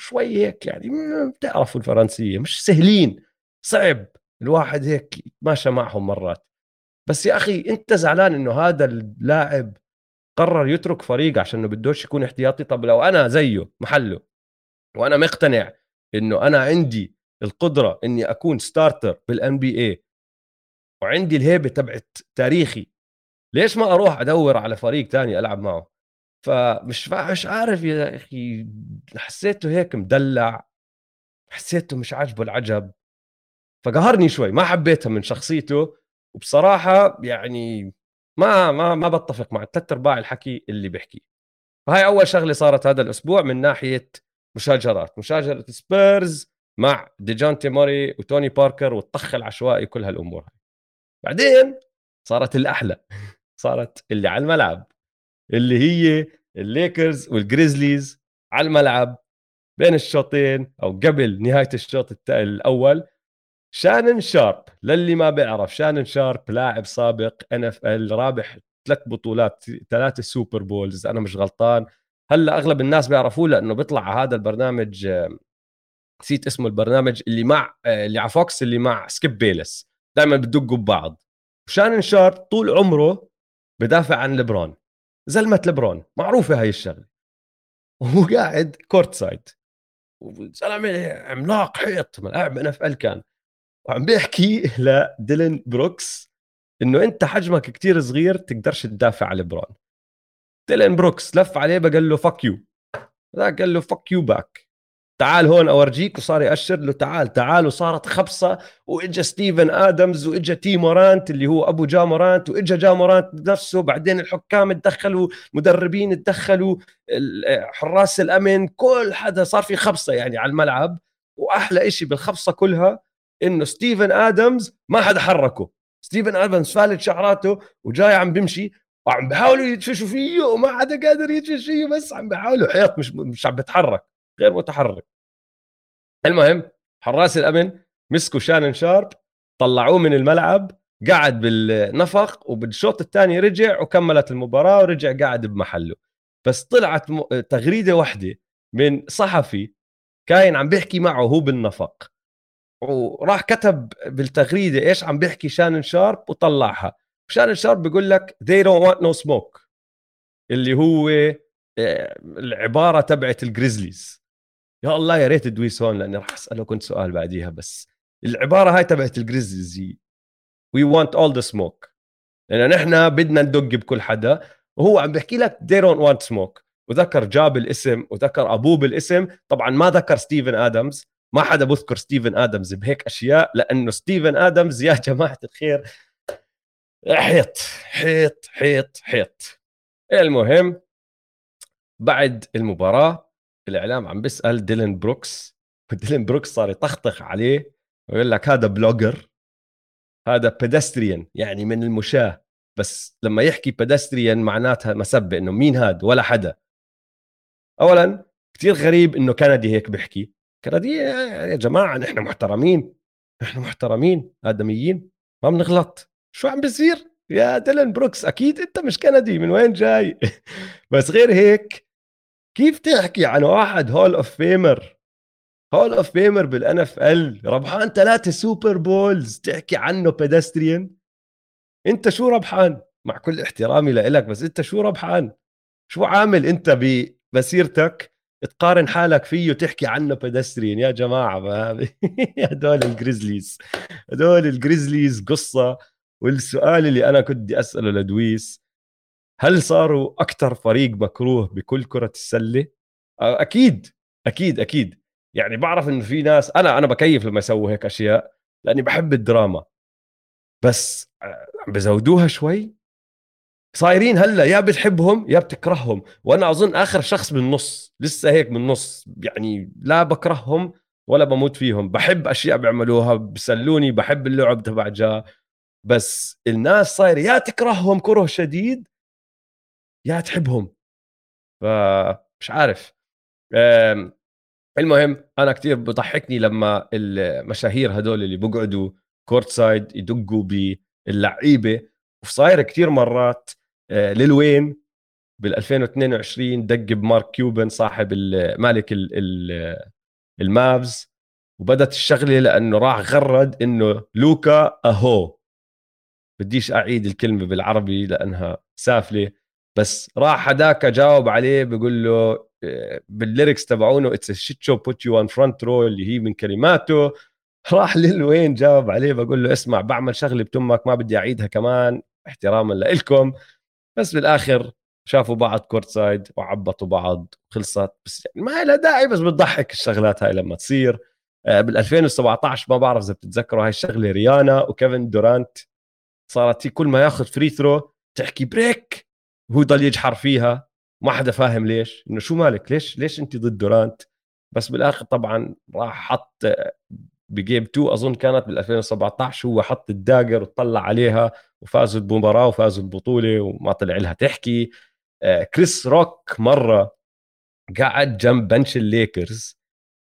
شوي هيك يعني بتعرفوا الفرنسية مش سهلين صعب الواحد هيك يتماشى معهم مرات. بس يا أخي أنت زعلان إنه هذا اللاعب قرر يترك فريق عشان إنه بدوش يكون احتياطي؟ طب لو أنا زيه محله وأنا مقتنع إنه أنا عندي القدرة إني أكون starter بال NBA وعندي الهيبة تبعت تاريخي ليش ما أروح أدور على فريق تاني ألعب معه؟ فمش مش عارف يا أخي حسيته هيك مدلع حسيته مش عاجبه العجب. فقهرني شوي ما حبيتها من شخصيته وبصراحة يعني ما ما ما بتفق مع ثلاث أرباع الحكي اللي بيحكيه فهاي أول شغلة صارت هذا الأسبوع من ناحية مشاجرات. مشاجرة سبيرز مع ديجانتي موري وتوني باركر والطخ العشوائي كل هالأمور بعدين صارت الأحلى. صارت اللي على الملعب. اللي هي الليكرز والجريزليز على الملعب بين الشوطين أو قبل نهاية الشوط الأول. شانن شارب للي ما بيعرف شانن شارب لاعب سابق NFL رابح ثلاث بطولات ثلاثة Super Bowls أنا مش غلطان. هلأ أغلب الناس بيعرفوه لأنه بيطلع على هذا البرنامج نسيت اسمه البرنامج اللي مع اللي على فوكس اللي مع سكيب بيلس دائما بدقوا ببعض. شانن شارب طول عمره بدافع عن لبرون زلمة لبرون معروفة هاي الشغلة. وهو قاعد courtside زلمه عملاق حيط ملاعب NFL كان. وعم بيحكي لديلين بروكس إنه أنت حجمك كتير صغير تقدرش تدافع على لبرون ديلين بروكس لف عليه بقول له fuck you ذاك قال له fuck you back تعال هون أورجيك وصار يأشر له تعال تعال وصارت خبصة وإجا ستيفن آدمز وإجا تي مورانت اللي هو أبو جا مورانت وإجا جا مورانت نفسه بعدين الحكام تدخلوا مدربين تدخلوا حراس الأمن كل حدا صار في خبصة يعني على الملعب. وأحلى إشي بالخبصة كلها إنه ستيفن آدمز ما حدا حركه. ستيفن آدمز فالت شعراته وجاي عم بمشي وعم بحاولوا يدفشوا فيه وما حدا قادر يدفش فيه بس عم بحاولوا حيط مش مش عم بتحرك. غير متحرك. المهم حراس الأمن مسكوا شانن شارب طلعوه من الملعب قعد بالنفق وبالشوط الثاني رجع وكملت المباراة ورجع قاعد بمحله. بس طلعت تغريدة واحدة من صحفي كاين عم بيحكي معه هو بالنفق. وراح كتب بالتغريدة إيش عم بيحكي شانن شارب وطلعها. شانن شارب بيقول لك they don't want no smoke. اللي هو آه، العبارة تبعت الجريزليز يا الله يا ريت دويس هون لأني راح اساله كنت سؤال بعديها بس العبارة هاي تبعت الجريزليز we want all the smoke لأن نحن بدنا ندق بكل حدا وهو عم بيحكي لك they don't want smoke. وذكر جا بالاسم وذكر أبوه بالاسم. طبعا ما ذكر ستيفن آدمز ما حدا بذكر ستيفن آدمز بهيك أشياء لأنه ستيفن آدمز يا جماعة الخير حيط حيط حيط حيط. المهم بعد المباراة الاعلام عم بيسأل ديلين بروكس وديلين بروكس صار يطخطخ عليه ويقول لك هذا blogger هذا pedestrian يعني من المشاة. بس لما يحكي pedestrian معناتها مسبة إنه مين هذا ولا حدا. اولا كثير غريب إنه كندي هيك بيحكي. كنديه يا جماعة نحن محترمين نحن محترمين آدميين ما بنغلط. شو عم بيصير؟ يا ديلن بروكس أكيد أنت مش كندي من وين جاي؟ بس غير هيك كيف تحكي عن واحد Hall of Famer Hall of Famer بال NFL ربحان ثلاثة Super Bowls تحكي عنه pedestrian أنت شو ربحان؟ مع كل احترامي لك بس أنت شو ربحان؟ شو عامل أنت بمسيرتك؟ تقارن حالك فيه وتحكي عنه pedestrian يا جماعة هدول الجريزليز هدول الجريزليز قصة والسؤال اللي أنا كنت بدي أسأله لدويس هل صاروا أكثر فريق مكروه بكل كرة السلة؟ أكيد أكيد أكيد. يعني بعرف إنه في ناس أنا أنا بكيف لما يسووا هيك أشياء لأني بحب الدراما. بس عم بزودوها شوي؟ صايرين هلأ يا بتحبهم يا بتكرههم. وأنا أظن آخر شخص بالنص لسه هيك بالنص يعني لا بكرههم ولا بموت فيهم. بحب أشياء بيعملوها بسلوني بحب اللعب تبع جا. بس الناس صاير يا تكرههم كره شديد يا تحبهم. فمش عارف. المهم أنا كثير بضحكني لما المشاهير هدول اللي بقعدوا courtside يدقوا باللعيبة وصاير كثير مرات آه، ليل وين بال 2022 دق بمارك كيوبن صاحب مالك المافز وبدت الشغلة لأنه راح غرد إنه لوكا a ho. بديش أعيد الكلمة بالعربي لأنها سافلة. بس راح هداك جاوب عليه بيقول له آه، بال lyrics تبعونه it's shit show put you on front row اللي هي من كلماته. راح للوين جاوب عليه بقول له اسمع بعمل شغله بتمك ما بدي أعيدها كمان. احتراما لكم بس بالآخر شافوا بعض courtside وعبطوا بعض خلصت بس يعني ما لها داعي بس بتضحك الشغلات هاي لما تصير. بال 2017 ما بعرف إذا بتتذكروا هاي الشغلة ريانا وكيفن دورانت صارت كل ما ياخذ free throw تحكي brick وهو ضل يجحر فيها ما حدا فاهم ليش. إنه شو مالك؟ ليش ليش أنت ضد دورانت بس بالآخر طبعا راح حط ب game 2 أظن كانت بال 2017 هو حط ال dagger وطلع عليها وفازوا المباراه وفازوا البطوله وما طلع لها تحكي. آه، كريس روك مرة قعد جنب bench الليكرز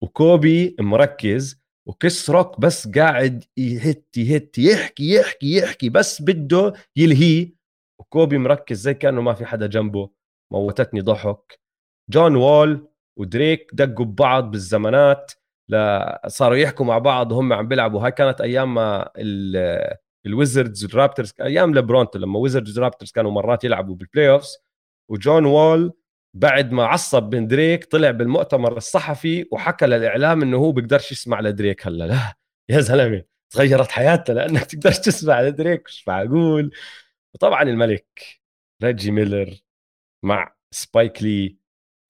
وكوبي مركز وكريس روك بس قاعد يهت يهت يحكي يحكي يحكي بس بده يلهيه. وكوبي مركز زي كأنه ما في حدا جنبه موتتني ضحك. جون وول ودريك دقوا ببعض بالزمانات صاروا يحكوا مع بعض وهم عم بيلعبوا. هاي كانت أيام ما الويزردز والرابترز أيام لبرونتو لما ويزردز والرابترز كانوا مرات يلعبوا بال playoffs وجون وول بعد ما عصب من دريك طلع بالمؤتمر الصحفي وحكى للإعلام إنه هو بيقدرش يسمع لدريك هلأ. لا يا زلمة تغيرت حياتنا لأنك تقدرش تسمع لدريك مش معقول؟ وطبعا الملك ريجي ميلر مع سبايك لي.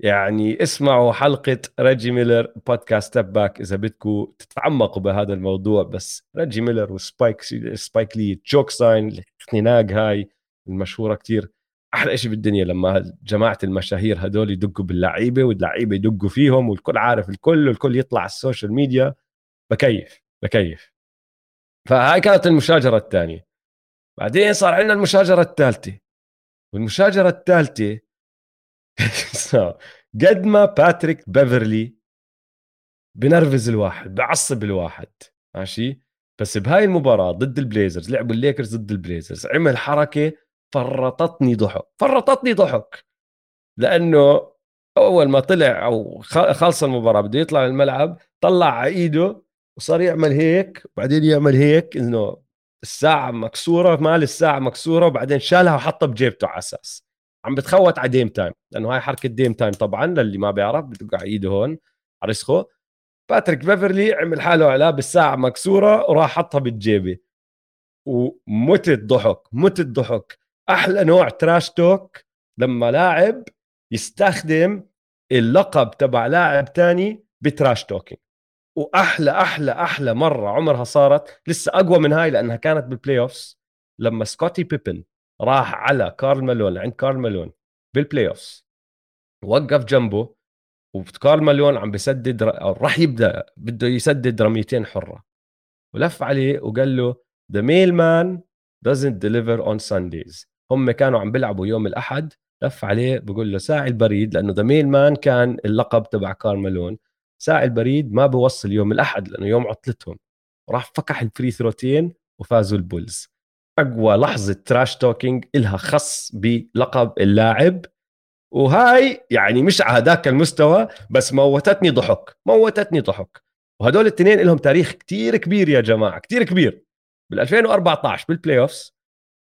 يعني اسمعوا حلقة ريجي ميلر بودكاست step back إذا بدكم تتعمقوا بهذا الموضوع. بس ريجي ميلر وسبايك سبايك لي choke sign الخناق هاي المشهورة كتير. أحلى شيء بالدنيا لما جماعة المشاهير هدول يدقوا باللعيبة واللعيبة يدقوا فيهم والكل عارف الكل والكل يطلع على السوشيال ميديا. بكيف بكيف. فهاي كانت المشاجرة الثانية. بعدين صار عندنا المشاجرة الثالثة. والمشاجرة الثالثة قد ما باتريك بيفرلي بنرفز الواحد بعصب الواحد ماشي؟ بس بهاي المباراة ضد البليزرز لعبوا الليكرز ضد البليزرز عمل حركة فرطتني ضحك فرطتني ضحك. لأنه أول ما طلع أو خلص المباراة بده يطلع الملعب طلع على إيده وصار يعمل هيك وبعدين يعمل هيك إنه الساعة مكسورة مال الساعة مكسورة وبعدين شالها وحطها بجيبته على أساس. عم بتخوت على Dame time لأنه هاي حركة Dame time طبعا للي ما بيعرف بدق على ايده هون على رسخه باتريك بيفرلي عمل حاله على بالساعة مكسورة وراح حطها بالجيبة. ومتت ضحك متت ضحك. أحلى نوع trash talk لما لاعب يستخدم اللقب تبع لاعب تاني ب trash talking وأحلى أحلى أحلى مرة عمرها صارت لسه أقوى من هاي لأنها كانت بال playoffs لما سكوتي بيبن راح على كارل مالون عند كارل مالون بال playoff وقف جنبه وكارل مالون عم بسدد راح يبدأ بده يسدد رميتين حرة. ولف عليه وقال له the mailman doesn't deliver on Sundays. هم كانوا عم بيلعبوا يوم الأحد لف عليه بقول له ساعي البريد لأنه the mailman كان اللقب تبع كارل مالون. ساعي البريد ما بوصل يوم الأحد لأنه يوم عطلتهم. راح فكح ال free throw تين وفازوا البولز. أقوى لحظة trash talking إلها خص بلقب اللاعب. وهاي يعني مش على هذاك المستوى بس موتتني ضحك موتتني ضحك. وهدول الاثنين لهم تاريخ كتير كبير يا جماعة كتير كبير. بال 2014 بال playoffs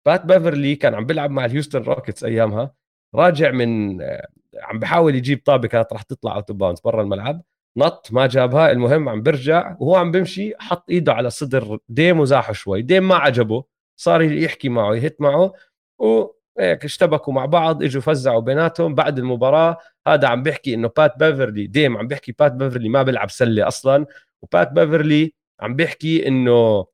بات بيفرلي كان عم بيلعب مع الهيوستن روكيتس أيامها. راجع من عم بحاول يجيب طابة كانت راح تطلع out of bounds برا الملعب. نط ما جابها. المهم عم برجع وهو عم بمشي حط إيده على صدر ديم وزاحه شوي. ديم ما عجبه صار يحكي معه يهت معه وهيك اشتبكوا مع بعض إجوا فزعوا بيناتهم. بعد المباراة هذا عم بيحكي إنه بات بيفرلي ديم عم بيحكي بات بيفرلي ما بيلعب سلة أصلا. وبات بيفرلي عم بيحكي إنه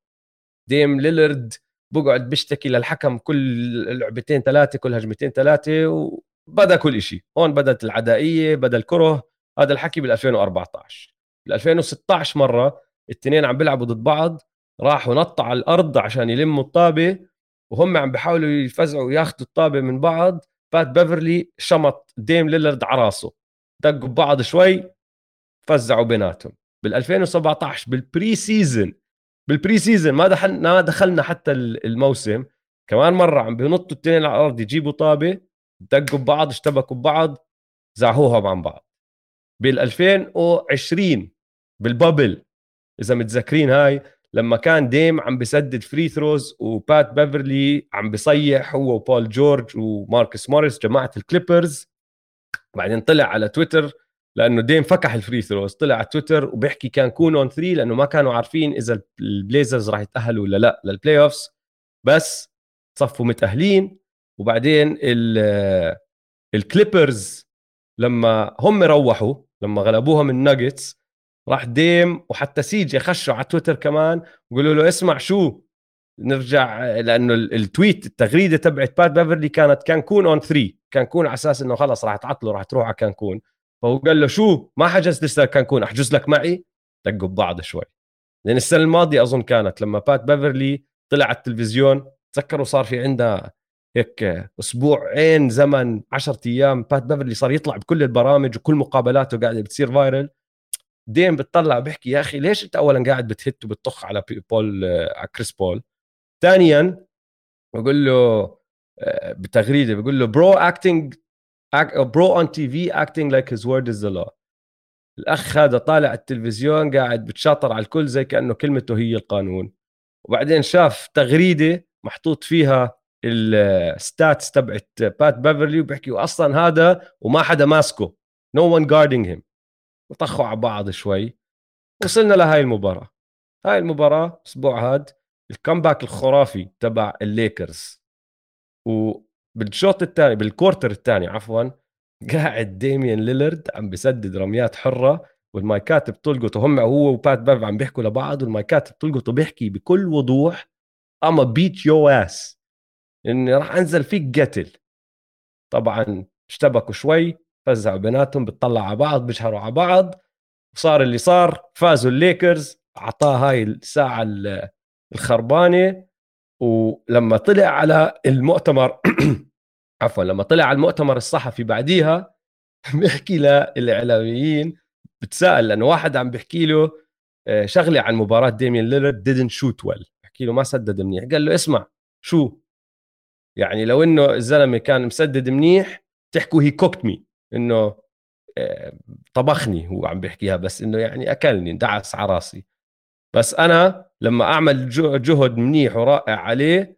ديم ليلرد بقعد بيشتكي للحكم كل لعبتين ثلاثة كل هجمتين ثلاثة وبدا كل شيء هون بدأت العدائية بدأ الكره. هذا الحكي بال 2014 بال 2016 مرة الاثنين عم بيلعبوا ضد بعض راحوا نطوا على الأرض عشان يلموا الطابة وهم عم بيحاولوا يفزعوا وياخذوا الطابة من بعض. بات بيفرلي شمط ديم ليلرد على راسه. دقوا ببعض شوي فزعوا بيناتهم. بال 2017 بال preseason بال preseason ما دخلنا ما دخلنا حتى الموسم. كمان مرة عم بينطوا الاثنين على الأرض يجيبوا طابة. دقوا ببعض اشتبكوا ببعض فزعوهم عن بعض. بال 2020 بال bubble. إذا متذكرين هاي لما كان ديم عم بسدد free throws وبات بيفرلي عم بصيح هو وبول جورج وماركيف موريس جماعة الكليبرز. بعدين طلع على تويتر لأنه ديم فكح ال free throws طلع على تويتر وبيحكي Cancun on 3 لأنه ما كانوا عارفين إذا البليزرز راح يتأهلوا ولا لأ لل playoffs بس صفوا متأهلين. وبعدين الكليبرز لما هم روحوا لما غلبوهم الناجتس راح ديم وحتى سي جي خشوا على تويتر كمان وقالوا له اسمع شو نرجع لأنه ال tweet التغريدة تبعت بات بيفرلي كانت Cancun on 3 كانكون على أساس إنه خلص راح تعطله راح تروح على كانكون. فهو قال له شو ما حجزت لسه كانكون احجز لك معي؟ دقوا ببعض شوي. لأن السنة الماضية أظن كانت لما بات بيفرلي طلع على التلفزيون تذكروا صار في عندها هيك أسبوعين زمن 10 أيام. بات بيفرلي صار يطلع بكل البرامج وكل مقابلاته قاعدة بتصير viral ديم بتطلع بحكي يا أخي ليش أنت اولا قاعد بتهت وبتطخ على بول على كريس بول ثانيا بقول له آه، بتغريدة بقول له bro acting bro on TV acting like his word is the law الأخ هذا طالع التلفزيون قاعد بتشاطر على الكل زي كأنه كلمته هي القانون. وبعدين شاف تغريدة محطوط فيها ال stats تبعت بات بيفرلي وبحكي أصلا هذا وما حدا ماسكه. no one guarding him وطخوا على بعض شوي. وصلنا لهاي المباراة. هاي المباراة الأسبوع هاد ال comeback الخرافي تبع الليكرز. وبالشوط الثاني بال quarter الثاني عفوا قاعد ديميان ليلرد عم بسدد رميات حرة والمايكات بتلقط وهم هو وبات بيف عم بيحكوا لبعض والمايكات بتلقط وبيحكي بكل وضوح I'ma beat your ass إني راح أنزل فيك قتل. طبعا اشتبكوا شوي فزعوا بيناتهم بتطلع على بعض بيشهروا على بعض. وصار اللي صار فازوا الليكرز أعطاه هاي الساعة الخربانة. ولما طلع على المؤتمر عفوا لما طلع على المؤتمر الصحفي بعديها بيحكي للإعلاميين بتساءل لأنه واحد عم بيحكي له آه، شغلة عن مباراة ديمين ليلرد didn't shoot well. بحكي له ما سدد منيح. قال له اسمع شو؟ يعني لو إنه الزلمة كان مسدد منيح تحكوا he cooked me إنه آه، طبخني هو عم بيحكيها بس إنه يعني أكلني دعس على راسي. بس أنا لما أعمل جهد منيح ورائع عليه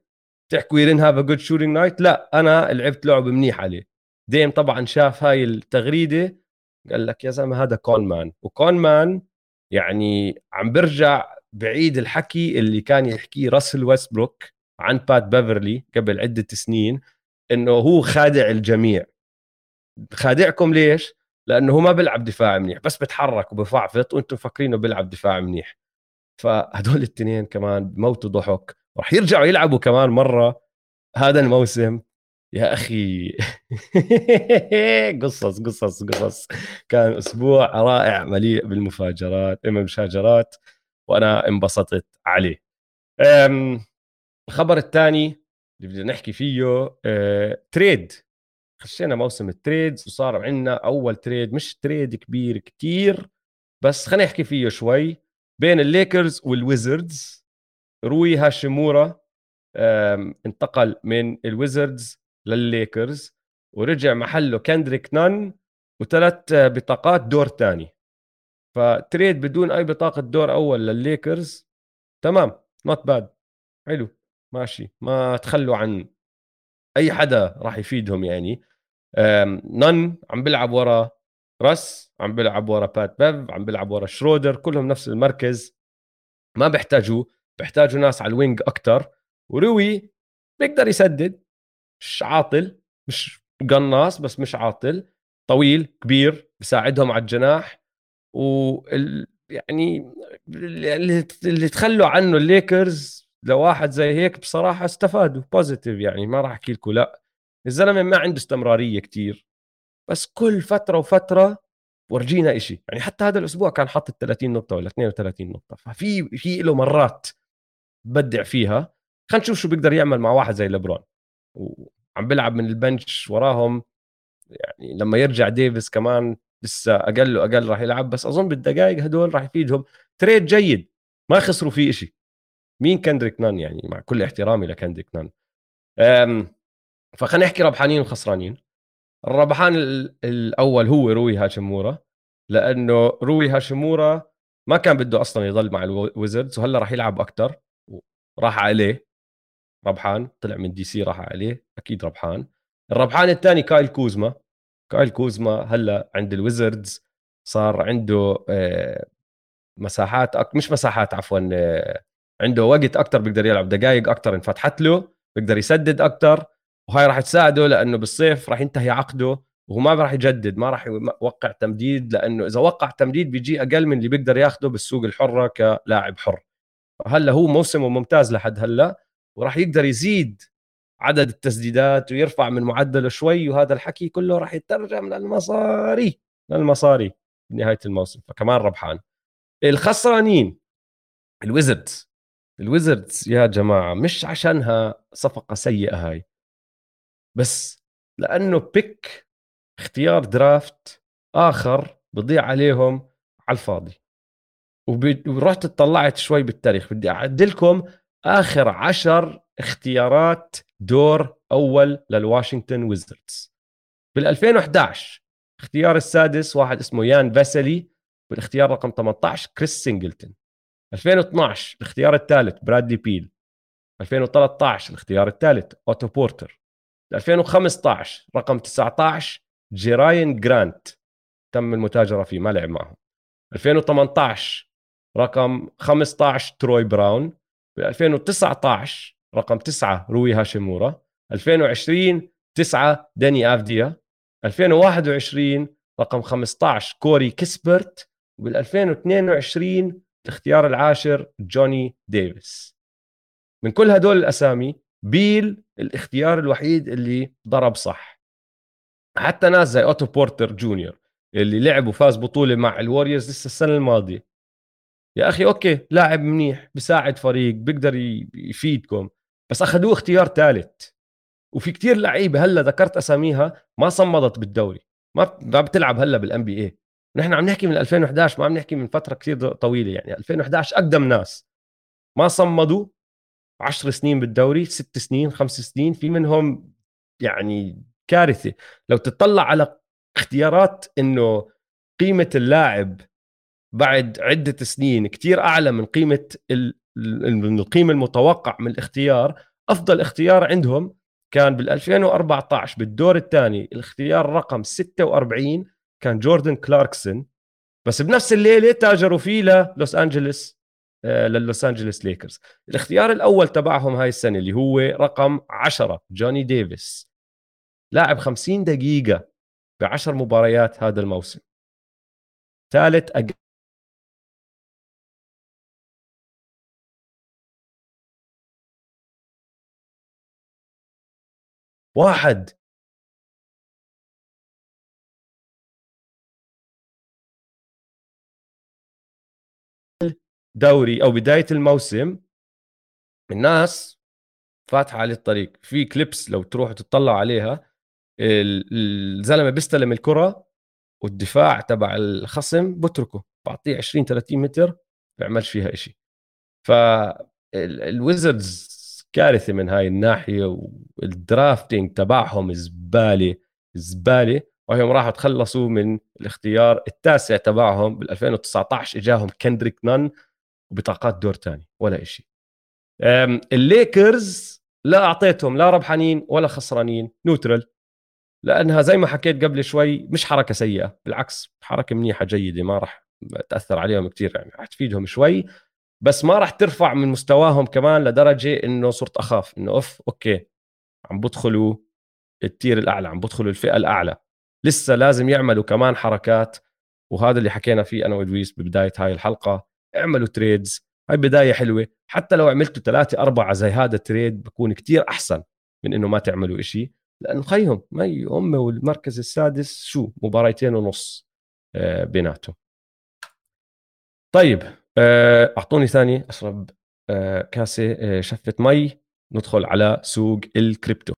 تحكوا he ain't have a good shooting night لا أنا لعبت لعب منيح عليه. ديم طبعا شاف هاي التغريدة قال لك يا زلمة هذا con man و con man يعني عم برجع بعيد الحكي اللي كان يحكيه راسل ويستبروك. عن بات بيفرلي قبل عدة سنين إنه هو خادع الجميع. خادعكم ليش؟ لأنه هو ما بيلعب دفاع منيح بس بتحرك وبفعفط وأنتم فاكرينه بيلعب دفاع منيح. فهدول الاثنين كمان بموتوا ضحك. راح يرجعوا يلعبوا كمان مرة. هذا الموسم يا أخي قصص قصص قصص. كان أسبوع رائع مليء بالمفاجرات بالمشاجرات وأنا انبسطت عليه. الخبر الثاني اللي بدنا نحكي فيه أه، trade خشينا موسم ال trades وصار عندنا أول trade مش trade كبير كتير بس خلينا نحكي فيه شوي. بين الليكرز والويزردز روي هاشيمورا انتقل من الويزردز للليكرز ورجع محله كندريك نان وثلاث بطاقات دور ثاني ف trade بدون أي بطاقة دور أول للليكرز تمام not bad حلو. ماشي. ما تخلوا عن أي حدا راح يفيدهم يعني. نان عم بيلعب ورا راس عم بيلعب ورا بات بيف عم بيلعب ورا شرودر كلهم نفس المركز. ما بيحتاجوا بيحتاجوا ناس على ال wing أكثر وروي بيقدر يسدد. مش عاطل مش قناص بس مش عاطل. طويل كبير بساعدهم على الجناح. و يعني اللي, اللي تخلوا عنه الليكرز لواحد زي هيك بصراحة استفادوا positive يعني ما راح أحكي لكم لا. الزلمة ما عنده استمرارية كتير. بس كل فترة وفترة ورجينا إشي. يعني حتى هذا الأسبوع كان حاطط 30 نقطة ولا 32 نقطة. ففي في له مرات بدع فيها. خلينا نشوف شو بيقدر يعمل مع واحد زي لبرون وعم بيلعب من ال bench وراهم. يعني لما يرجع ديفيس كمان لسه أقل وأقل راح يلعب. بس أظن بالدقائق هدول راح يفيدهم. trade جيد. ما خسروا فيه إشي. مين كندريك نان يعني؟ مع كل احترامي لكندريك نان. فخلينا نحكي ربحانين وخسرانين. الربحان الأول هو روي هاشيمورا لأنه روي هاشيمورا ما كان بده أصلا يضل مع الويزردز وهلأ راح يلعب أكثر راح عليه. ربحان طلع من دي سي راح عليه أكيد ربحان. الربحان الثاني كايل كوزما. كايل كوزما هلأ عند الويزردز صار عنده آه، مساحات. مش مساحات عفوا آه، عنده وقت أكثر بيقدر يلعب دقائق أكثر انفتحت له بيقدر يسدد أكثر وهاي راح تساعده لأنه بالصيف راح ينتهي عقده وهو ما راح يجدد ما راح يوقع تمديد لأنه إذا وقع تمديد بيجي أقل من اللي بيقدر ياخده بالسوق الحرة كلاعب حر. هلأ هو موسمه ممتاز لحد هلأ وراح يقدر يزيد عدد التسديدات ويرفع من معدله شوي وهذا الحكي كله راح يترجم للمصاري للمصاري بنهايه الموسم فكمان ربحان. الخسرانين الويزردز الويزردز يا جماعة مش عشانها صفقة سيئة هاي. بس لأنه pick اختيار draft آخر بضيع عليهم على الفاضي. ورحت اطلعت شوي بالتاريخ. بدي أعدلكم آخر عشر اختيارات دور أول للواشنطن ويزردز. بال 2011 اختيار السادس واحد اسمه يان فاسلي بالاختيار رقم 18 كريس سينجلتون 2012 الاختيار الثالث برادلي بيل. 2013 الاختيار الثالث أوتو بورتر. 2015 رقم 19 جيراين جرانت. تم المتاجرة فيه ما لعب معهم. 2018 رقم 15 تروي براون. ب 2019 رقم 9 روي هاشيمورا. 2020 9 داني أفديا. 2021 رقم 15 كوري كيسبرت. وبال 2022 الاختيار العاشر جوني ديفيس. من كل هدول الأسامي بيل الاختيار الوحيد اللي ضرب صح. حتى ناس زي أوتو بورتر جونيور اللي لعب وفاز بطولة مع الووريرز لسه السنة الماضية. يا أخي أوكي لاعب منيح بيساعد فريق بيقدر يفيدكم بس أخذوه اختيار ثالث وفي كتير لعيبة هلأ ذكرت أساميها ما صمدت بالدوري ما ما بتلعب هلأ بال NBA نحن عم نحكي من 2011 ما عم نحكي من فترة كثير طويلة يعني. 2011 أقدم ناس. ما صمدوا 10 سنين بالدوري ست سنين خمس سنين في منهم يعني كارثة. لو تطلع على اختيارات إنه قيمة اللاعب بعد عدة سنين كثير أعلى من قيمة القيمة المتوقع من الاختيار أفضل اختيار عندهم كان بال 2014 بالدور الثاني. الاختيار رقم 46 كان جوردن كلاركسون بس بنفس الليلة تاجروا فيه للوس انجلوس آه، للوس انجلوس ليكرز. الاختيار الأول تبعهم هاي السنة اللي هو رقم 10 جوني ديفيس. لاعب 50 دقيقة ب 10 مباريات هذا الموسم. ثالث أقل واحد. دوري أو بداية الموسم الناس فاتحة على الطريق. في clips لو تروحوا تطلعوا عليها الزلمة بيستلم الكرة والدفاع تبع الخصم بتركه. بعطيه 20 30 متر بيعملش فيها شيء فال Wizards كارثة من هاي الناحية وال drafting تبعهم زبالة زبالة. وهم راحوا تخلصوا من الاختيار التاسع تبعهم بال 2019 إجاهم كندريك نان. وبطاقات دور ثاني ولا شيء الليكرز لا أعطيتهم لا ربحانين ولا خسرانين neutral. لأنها زي ما حكيت قبل شوي مش حركة سيئة بالعكس حركة منيحة جيدة ما راح تأثر عليهم كثير يعني راح تفيدهم شوي بس ما راح ترفع من مستواهم كمان لدرجة إنه صرت أخاف إنه أوف okay عم بدخلوا ال tier الأعلى عم بدخلوا الفئة الأعلى. لسه لازم يعملوا كمان حركات وهذا اللي حكينا فيه أنا وادويس ببداية هاي الحلقة. اعملوا trades هاي بداية حلوة. حتى لو عملتوا ثلاثة أربعة زي هذا ال trade بكون كتير أحسن من إنه ما تعملوا إشي. لأنه خيهم مي هم والمركز السادس شو؟ مباريتين ونص آه، بيناتهم. طيب آه، أعطوني ثانية أشرب آه، كاسة شفة مي ندخل على سوق الكريبتو.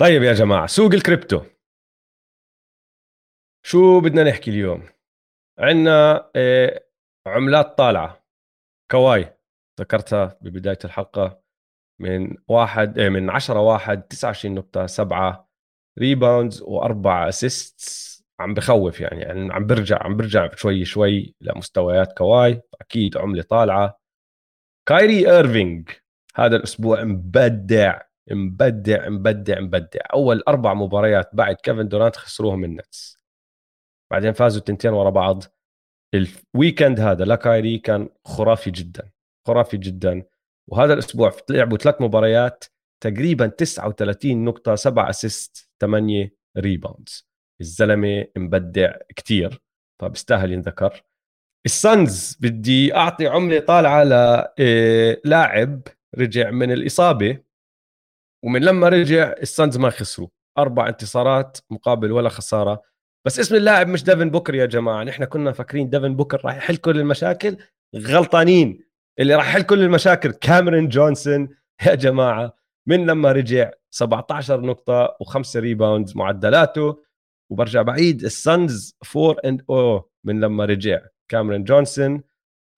طيب يا جماعة سوق الكريبتو. شو بدنا نحكي اليوم؟ عندنا آه، عملات طالعة. كواي ذكرتها ببداية الحلقة من واحد آه، من 10 واحد 29 نقطة 7 rebounds وأربع assists عم بخوف يعني, يعني عم برجع عم برجع شوي شوي لمستويات كواي. أكيد عملة طالعة. كايري ايرفينج هذا الأسبوع مبدع مبدع مبدع مبدع. أول أربع مباريات بعد كيفن دورانت خسروهم ال Nets بعدين فازوا تنتين ورا بعض. ال weekend هذا لكايري كان خرافي جدا خرافي جدا. وهذا الأسبوع لعبوا ثلاث مباريات تقريبا 39 نقطة 7 assist 8 rebounds الزلمة مبدع كتير فبستاهل ينذكر. ال Suns بدي أعطي عملة طالعة للاعب آه، رجع من الإصابة. ومن لما رجع ال Suns ما خسروا. أربع انتصارات مقابل ولا خسارة. بس اسم اللاعب مش ديفن بوكر يا جماعة. نحن كنا فاكرين ديفن بوكر راح يحل كل المشاكل. غلطانين. اللي راح يحل كل المشاكل كاميرون جونسون. يا جماعة من لما رجع 17 نقطة وخمسه rebounds معدلاته. وبرجع بعيد ال Suns 4 and O من لما رجع كاميرون جونسون.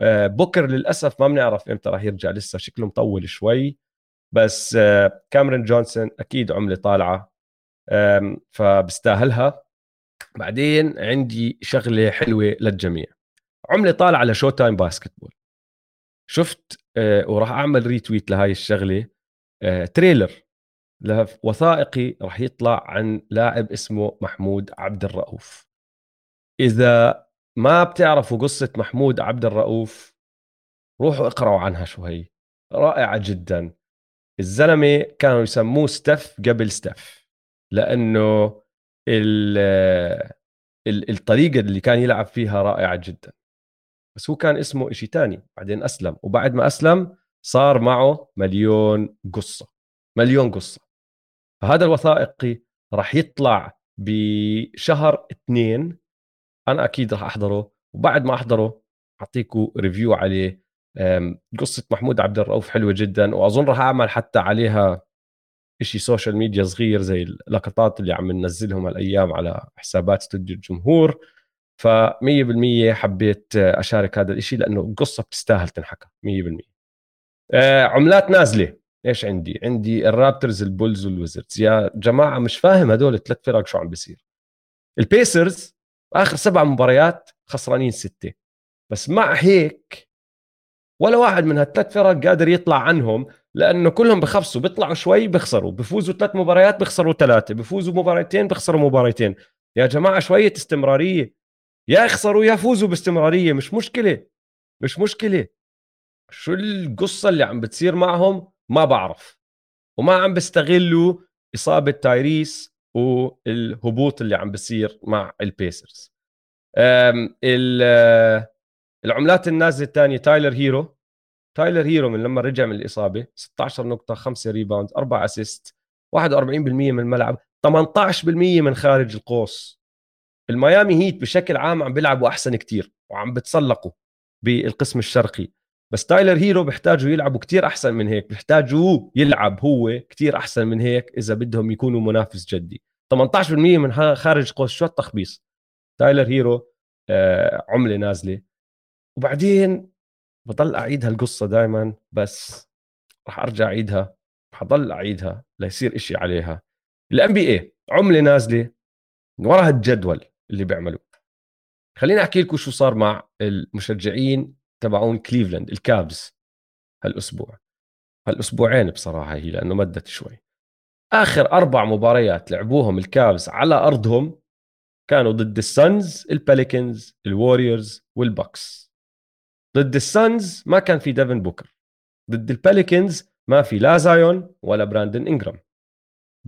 آه، بوكر للأسف ما بنعرف إمتى راح يرجع. لسه شكله مطول شوي. بس آه، كاميرون جونسون أكيد عملة طالعة. فبستاهلها. بعدين عندي شغلة حلوة للجميع. عملة طالعة ل Showtime Basketball. شفت آه، وراح أعمل retweet لهاي الشغلة. تريلر وثائقي راح يطلع عن لاعب اسمه محمود عبد الرؤوف. إذا ما بتعرفوا قصة محمود عبد الرؤوف روحوا اقرأوا عنها شوي رائعة جدا. الزلمة كانوا يسموه ستف قبل ستف لأنه الطريقة اللي كان يلعب فيها رائعة جدا. بس هو كان اسمه إشي تاني بعدين أسلم. وبعد ما أسلم صار معه مليون قصة مليون قصة. فهذا الوثائقي راح يطلع بشهر اثنين. أنا أكيد راح أحضره. وبعد ما أحضره اعطيكم review عليه. قصة محمود عبد الرؤوف حلوة جدا. وأظن راح أعمل حتى عليها شيء social media صغير زي اللقطات اللي عم ننزلهم هالأيام على حسابات استوديو الجمهور ف 100% حبيت أشارك هذا الشيء لأنه القصة بتستاهل تنحكى 100% آه عملات نازلة. إيش عندي؟ عندي ال Raptors ال Bulls وال Wizards. يا جماعة مش فاهم هدول الثلاث فرق شو عم بيصير. ال Pacers آخر سبع مباريات خسرانين ستة. بس مع هيك ولا واحد من هالثلاث فرق قادر يطلع عنهم لأنه كلهم بخفصوا بيطلعوا شوي بيخسروا بفوزوا ثلاث مباريات بيخسروا ثلاثة بفوزوا مباراتين بيخسروا مباراتين يا جماعة شوية استمرارية. يا يخسروا يا فوزوا باستمرارية مش مشكلة مش مشكلة. شو القصة اللي عم بتصير معهم؟ ما بعرف. وما عم بيستغلوا إصابة تايريس والهبوط اللي عم بصير مع ال Pacers. العملات النازلة الثانية تايلر هيرو. تايلر هيرو من لما رجع من الإصابة 16 نقطة 5 rebound 4 assist 41% من الملعب 18% من خارج القوس. الميامي Heat بشكل عام عم بيلعبوا أحسن كتير وعم بتسلقوا بالقسم الشرقي. بس تايلر هيرو بيحتاجوا يلعبوا كتير أحسن من هيك بيحتاجوا يلعب هو كتير أحسن من هيك إذا بدهم يكونوا منافس جدي. 18% من خارج قوس شو التخبيص تايلر هيرو آه عملة نازلة. وبعدين بضل اعيد هالقصه دائما بس راح أرجع أعيدها حضل أعيدها ليصير إشي عليها. الام بي اي عملة نازلة من وراء الجدول اللي بيعملوه. خليني أحكي لكم شو صار مع المشجعين تبعون كليفلاند الكابز هالأسبوع. هالأسبوعين بصراحة هي لأنه مدت شوي. آخر أربع مباريات لعبوهم الكابز على أرضهم كانوا ضد ال Suns ال Pelicans ال Warriors وال Bucks ضد ال Suns ما كان في ديفن بوكر. ضد ال Pelicans ما في لا زايون ولا براندن انجرام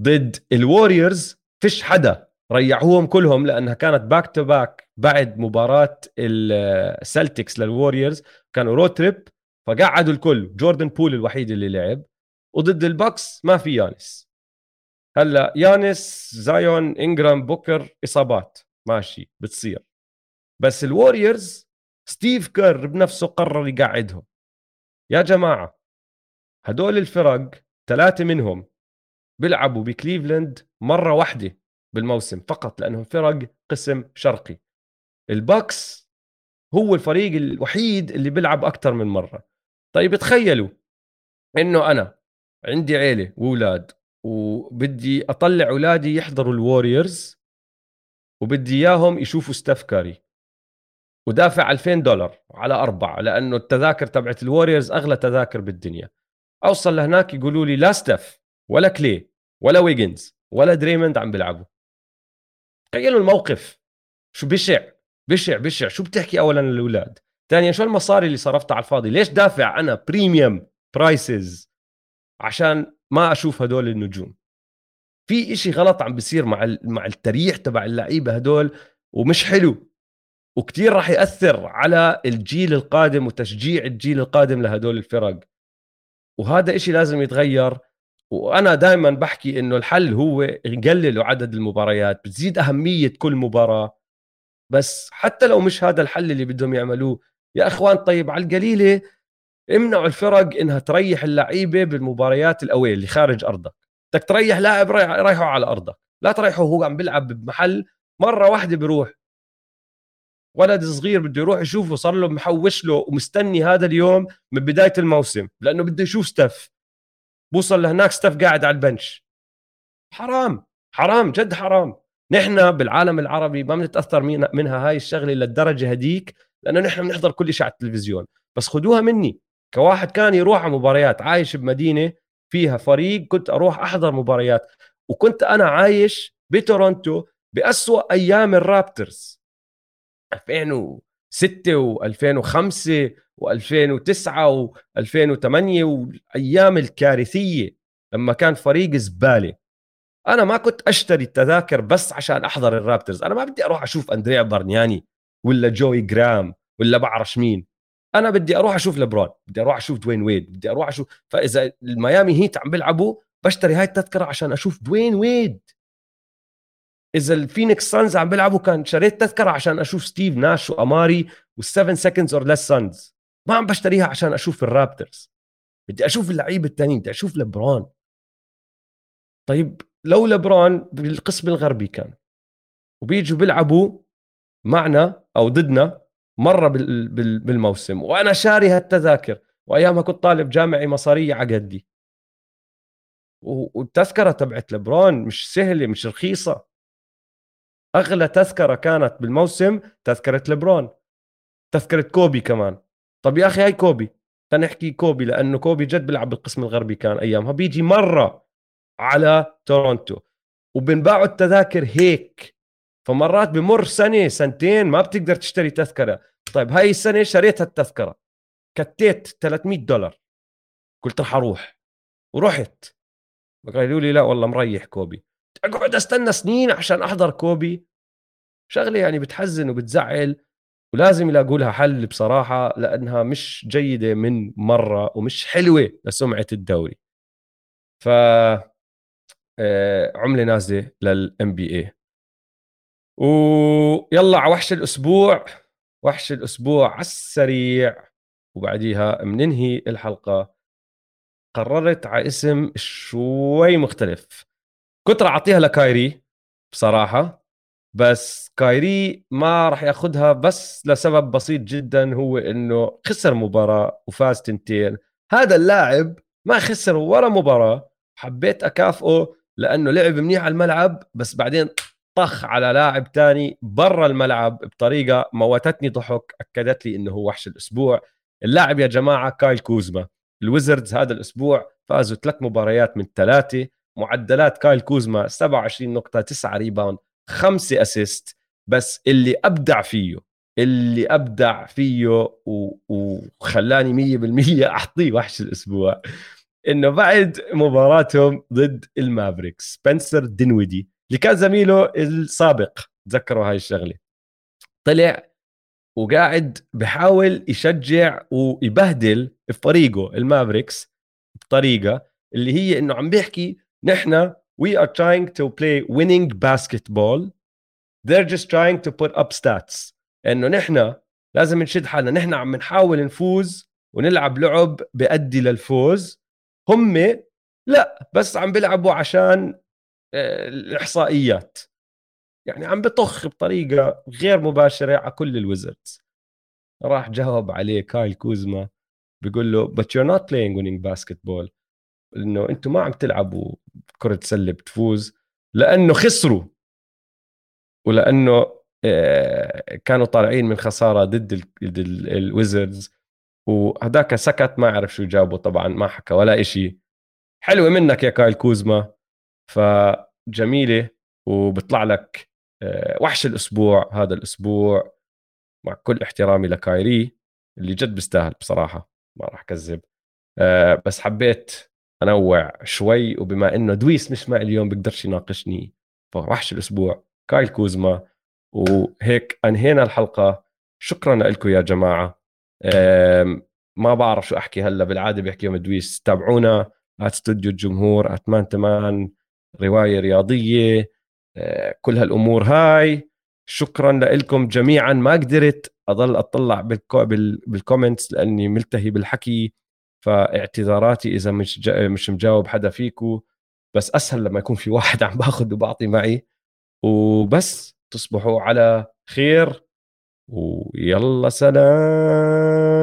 ضد ال Warriors فيش حدا ريحوهم كلهم لأنها كانت back to back بعد مباراة ال Celtics لل Warriors كانوا road trip فقعدوا الكل جوردن بول الوحيد اللي لعب وضد ال Bucks ما في يانس. هلأ يانس زايون انجرام بوكر إصابات ماشي بتصير. بس ال Warriors ستيف كير بنفسه قرر يقعدهم. يا جماعة هدول الفرق ثلاثة منهم بيلعبوا بكليفلاند مرة واحدة بالموسم فقط لأنهم فرق قسم شرقي. ال Bucks هو الفريق الوحيد اللي بيلعب أكثر من مرة. طيب تخيلوا إنه أنا عندي عيلة وأولاد وبدي أطلع أولادي يحضروا ال Warriors وبدي إياهم يشوفوا ستاف كاري ودافع 2000 دولار على أربعة لأنه التذاكر تبعت ال Warriors أغلى تذاكر بالدنيا. أوصل لهناك يقولوا لي لا ستاف ولا كلي ولا ويجنز ولا دريموند عم بيلعبوا. تخيلوا الموقف. شو بشع بشع بشع. شو بتحكي اولا للاولاد ثانيا شو المصاري اللي صرفتها على الفاضي؟ ليش دافع أنا premium prices عشان ما أشوف هدول النجوم؟ في إشي غلط عم بيصير مع مع التريح تبع اللعيبة هدول ومش حلو. وكتير راح يأثر على الجيل القادم وتشجيع الجيل القادم لهدول الفرق. وهذا إشي لازم يتغير. وأنا دائما بحكي إنه الحل هو يقللوا عدد المباريات بتزيد أهمية كل مباراة. بس حتى لو مش هذا الحل اللي بدهم يعملوه يا إخوان طيب على القليلة امنعوا الفرق إنها تريح اللعيبة بالمباريات الأوية اللي خارج أرضك. بدك تريح لاعب ريحه على أرضك. لا تريحه وهو عم بيلعب بمحل مرة واحدة بيروح. ولد صغير بده يروح يشوفه صار له محوش له ومستني هذا اليوم من بداية الموسم لأنه بده يشوف ستف بوصل لهناك ستف قاعد على البنش. حرام حرام جد حرام. نحن بالعالم العربي ما بنتأثر منها هاي الشغلة للدرجة هديك لأنه نحن بنحضر كل شيء على التلفزيون. بس خدوها مني. كواحد كان يروح على مباريات عايش بمدينة فيها فريق كنت أروح أحضر مباريات. وكنت أنا عايش بتورونتو بأسوأ أيام الرابترز. 2006 و2005 و2009 و2008 والأيام الكارثية لما كان فريق زبالة. أنا ما كنت أشتري التذاكر بس عشان أحضر الرابترز. أنا ما بدي أروح أشوف أندريا بارنياني ولا جوي جراهام ولا بعرش مين. أنا بدي أروح أشوف لبرون بدي أروح أشوف دواين ويد بدي أروح أشوف. فإذا ال Miami Heat عم بيلعبوا بشتري هاي التذكرة عشان أشوف دواين ويد. إذا ال Phoenix Suns عم بيلعبوا كان شريت تذكرة عشان أشوف ستيف ناش وأماري وال7 seconds or less Suns ما عم بشتريها عشان أشوف ال Raptors. بدي أشوف اللعيبة الثانيين بدي أشوف لبرون طيب لو لبرون بالقسم الغربي كان وبيجوا بيلعبوا معنا أو ضدنا مرة بالموسم وأنا شاري هالتذاكر وايامها كنت طالب جامعي مصارية على قدي. والتذكرة تبعت لبرون مش سهلة مش رخيصة. أغلى تذكرة كانت بالموسم تذكرة لبرون تذكرة كوبي كمان. طب يا أخي هاي كوبي تنحكي كوبي لأنه كوبي جد بيلعب بالقسم الغربي كان أيامها. بيجي مرة على تورونتو وبنباعوا التذاكر هيك فمرات بمر سنة سنتين ما بتقدر تشتري تذكرة. طيب هاي السنة شريت هالتذكره كتيت 300 دولار. قلت رح أروح ورحت. قالوا لي لا والله مريح كوبي. أقعد أستنى سنين عشان أحضر كوبي. شغلة يعني بتحزن وبتزعل ولازم يلاقوا لها حل بصراحة لأنها مش جيدة من مرة ومش حلوة لسمعة الدوري. ف آه، عملة نازلة للام بي اي ويلا على وحش الأسبوع وحش الأسبوع على السريع. وبعديها بننهي الحلقة. قررت على اسم شوي مختلف. كنت راح أعطيها لكايري بصراحة بس كايري ما راح ياخذها بس لسبب بسيط جدا هو إنه خسر مباراة وفاز تنتين. هذا اللاعب ما خسر ولا مباراة. حبيت أكافئه لأنه لعب منيح على الملعب بس بعدين طخ على لاعب تاني برا الملعب بطريقة موتتني ضحك أكدت لي إنه هو وحش الأسبوع. اللاعب يا جماعة كايل كوزما. ال Wizards هذا الأسبوع فازوا ثلاث مباريات من ثلاثة. معدلات كايل كوزما 27 نقطة 9 rebound 5 assist. بس اللي أبدع فيه اللي أبدع فيه وخلاني 100% أعطيه وحش الأسبوع إنه بعد مباراتهم ضد ال Mavericks سبنسر دينويدي اللي كان زميله السابق تذكروا هاي الشغلة. طلع وقاعد بحاول يشجع ويبهدل فريقه ال Mavericks بطريقة اللي هي إنه عم بيحكي نحن we are trying to play winning basketball. They're just trying to put up stats. إنه نحن لازم نشد حالنا. نحن عم نحاول نفوز ونلعب لعب بأدي للفوز. هم لا بس عم بيلعبوا عشان آه، الإحصائيات. يعني عم بطخ بطريقة غير مباشرة على كل ال Wizards. راح جاوب عليه كايل كوزما بيقول له but you're not playing winning basketball. إنه أنتم ما عم تلعبوا كرة سلة بتفوز لأنه خسروا. ولأنه آه، كانوا طالعين من خسارة ضد ال Wizards وهداك سكت ما عرف شو جابه طبعا ما حكى ولا إشي. حلوة منك يا كايل كوزما. فجميلة وبيطلع لك آه، وحش الأسبوع هذا الأسبوع. مع كل احترامي لكايري اللي جد بيستاهل بصراحة ما راح كذب آه، بس حبيت انوع شوي وبما إنه دويس مش معي اليوم بقدرش يناقشني فوحش الأسبوع. كايل كوزما. وهيك أنهينا الحلقة. شكرا لكم يا جماعة. ما بعرف شو أحكي هلأ. بالعادة بيحكي يوم دويس. تابعونا. استوديو الجمهور اتمان تمان رواية رياضية. آه، كل هالأمور هاي. شكرا لكم جميعا. ما قدرت أضل أطلع بالكومنتس لأني ملتهي بالحكي. فاعتذاراتي إذا مش مش مجاوب حدا فيكم بس أسهل لما يكون في واحد عم باخذ وبعطي معي. وبس تصبحوا على خير ويلا سلام!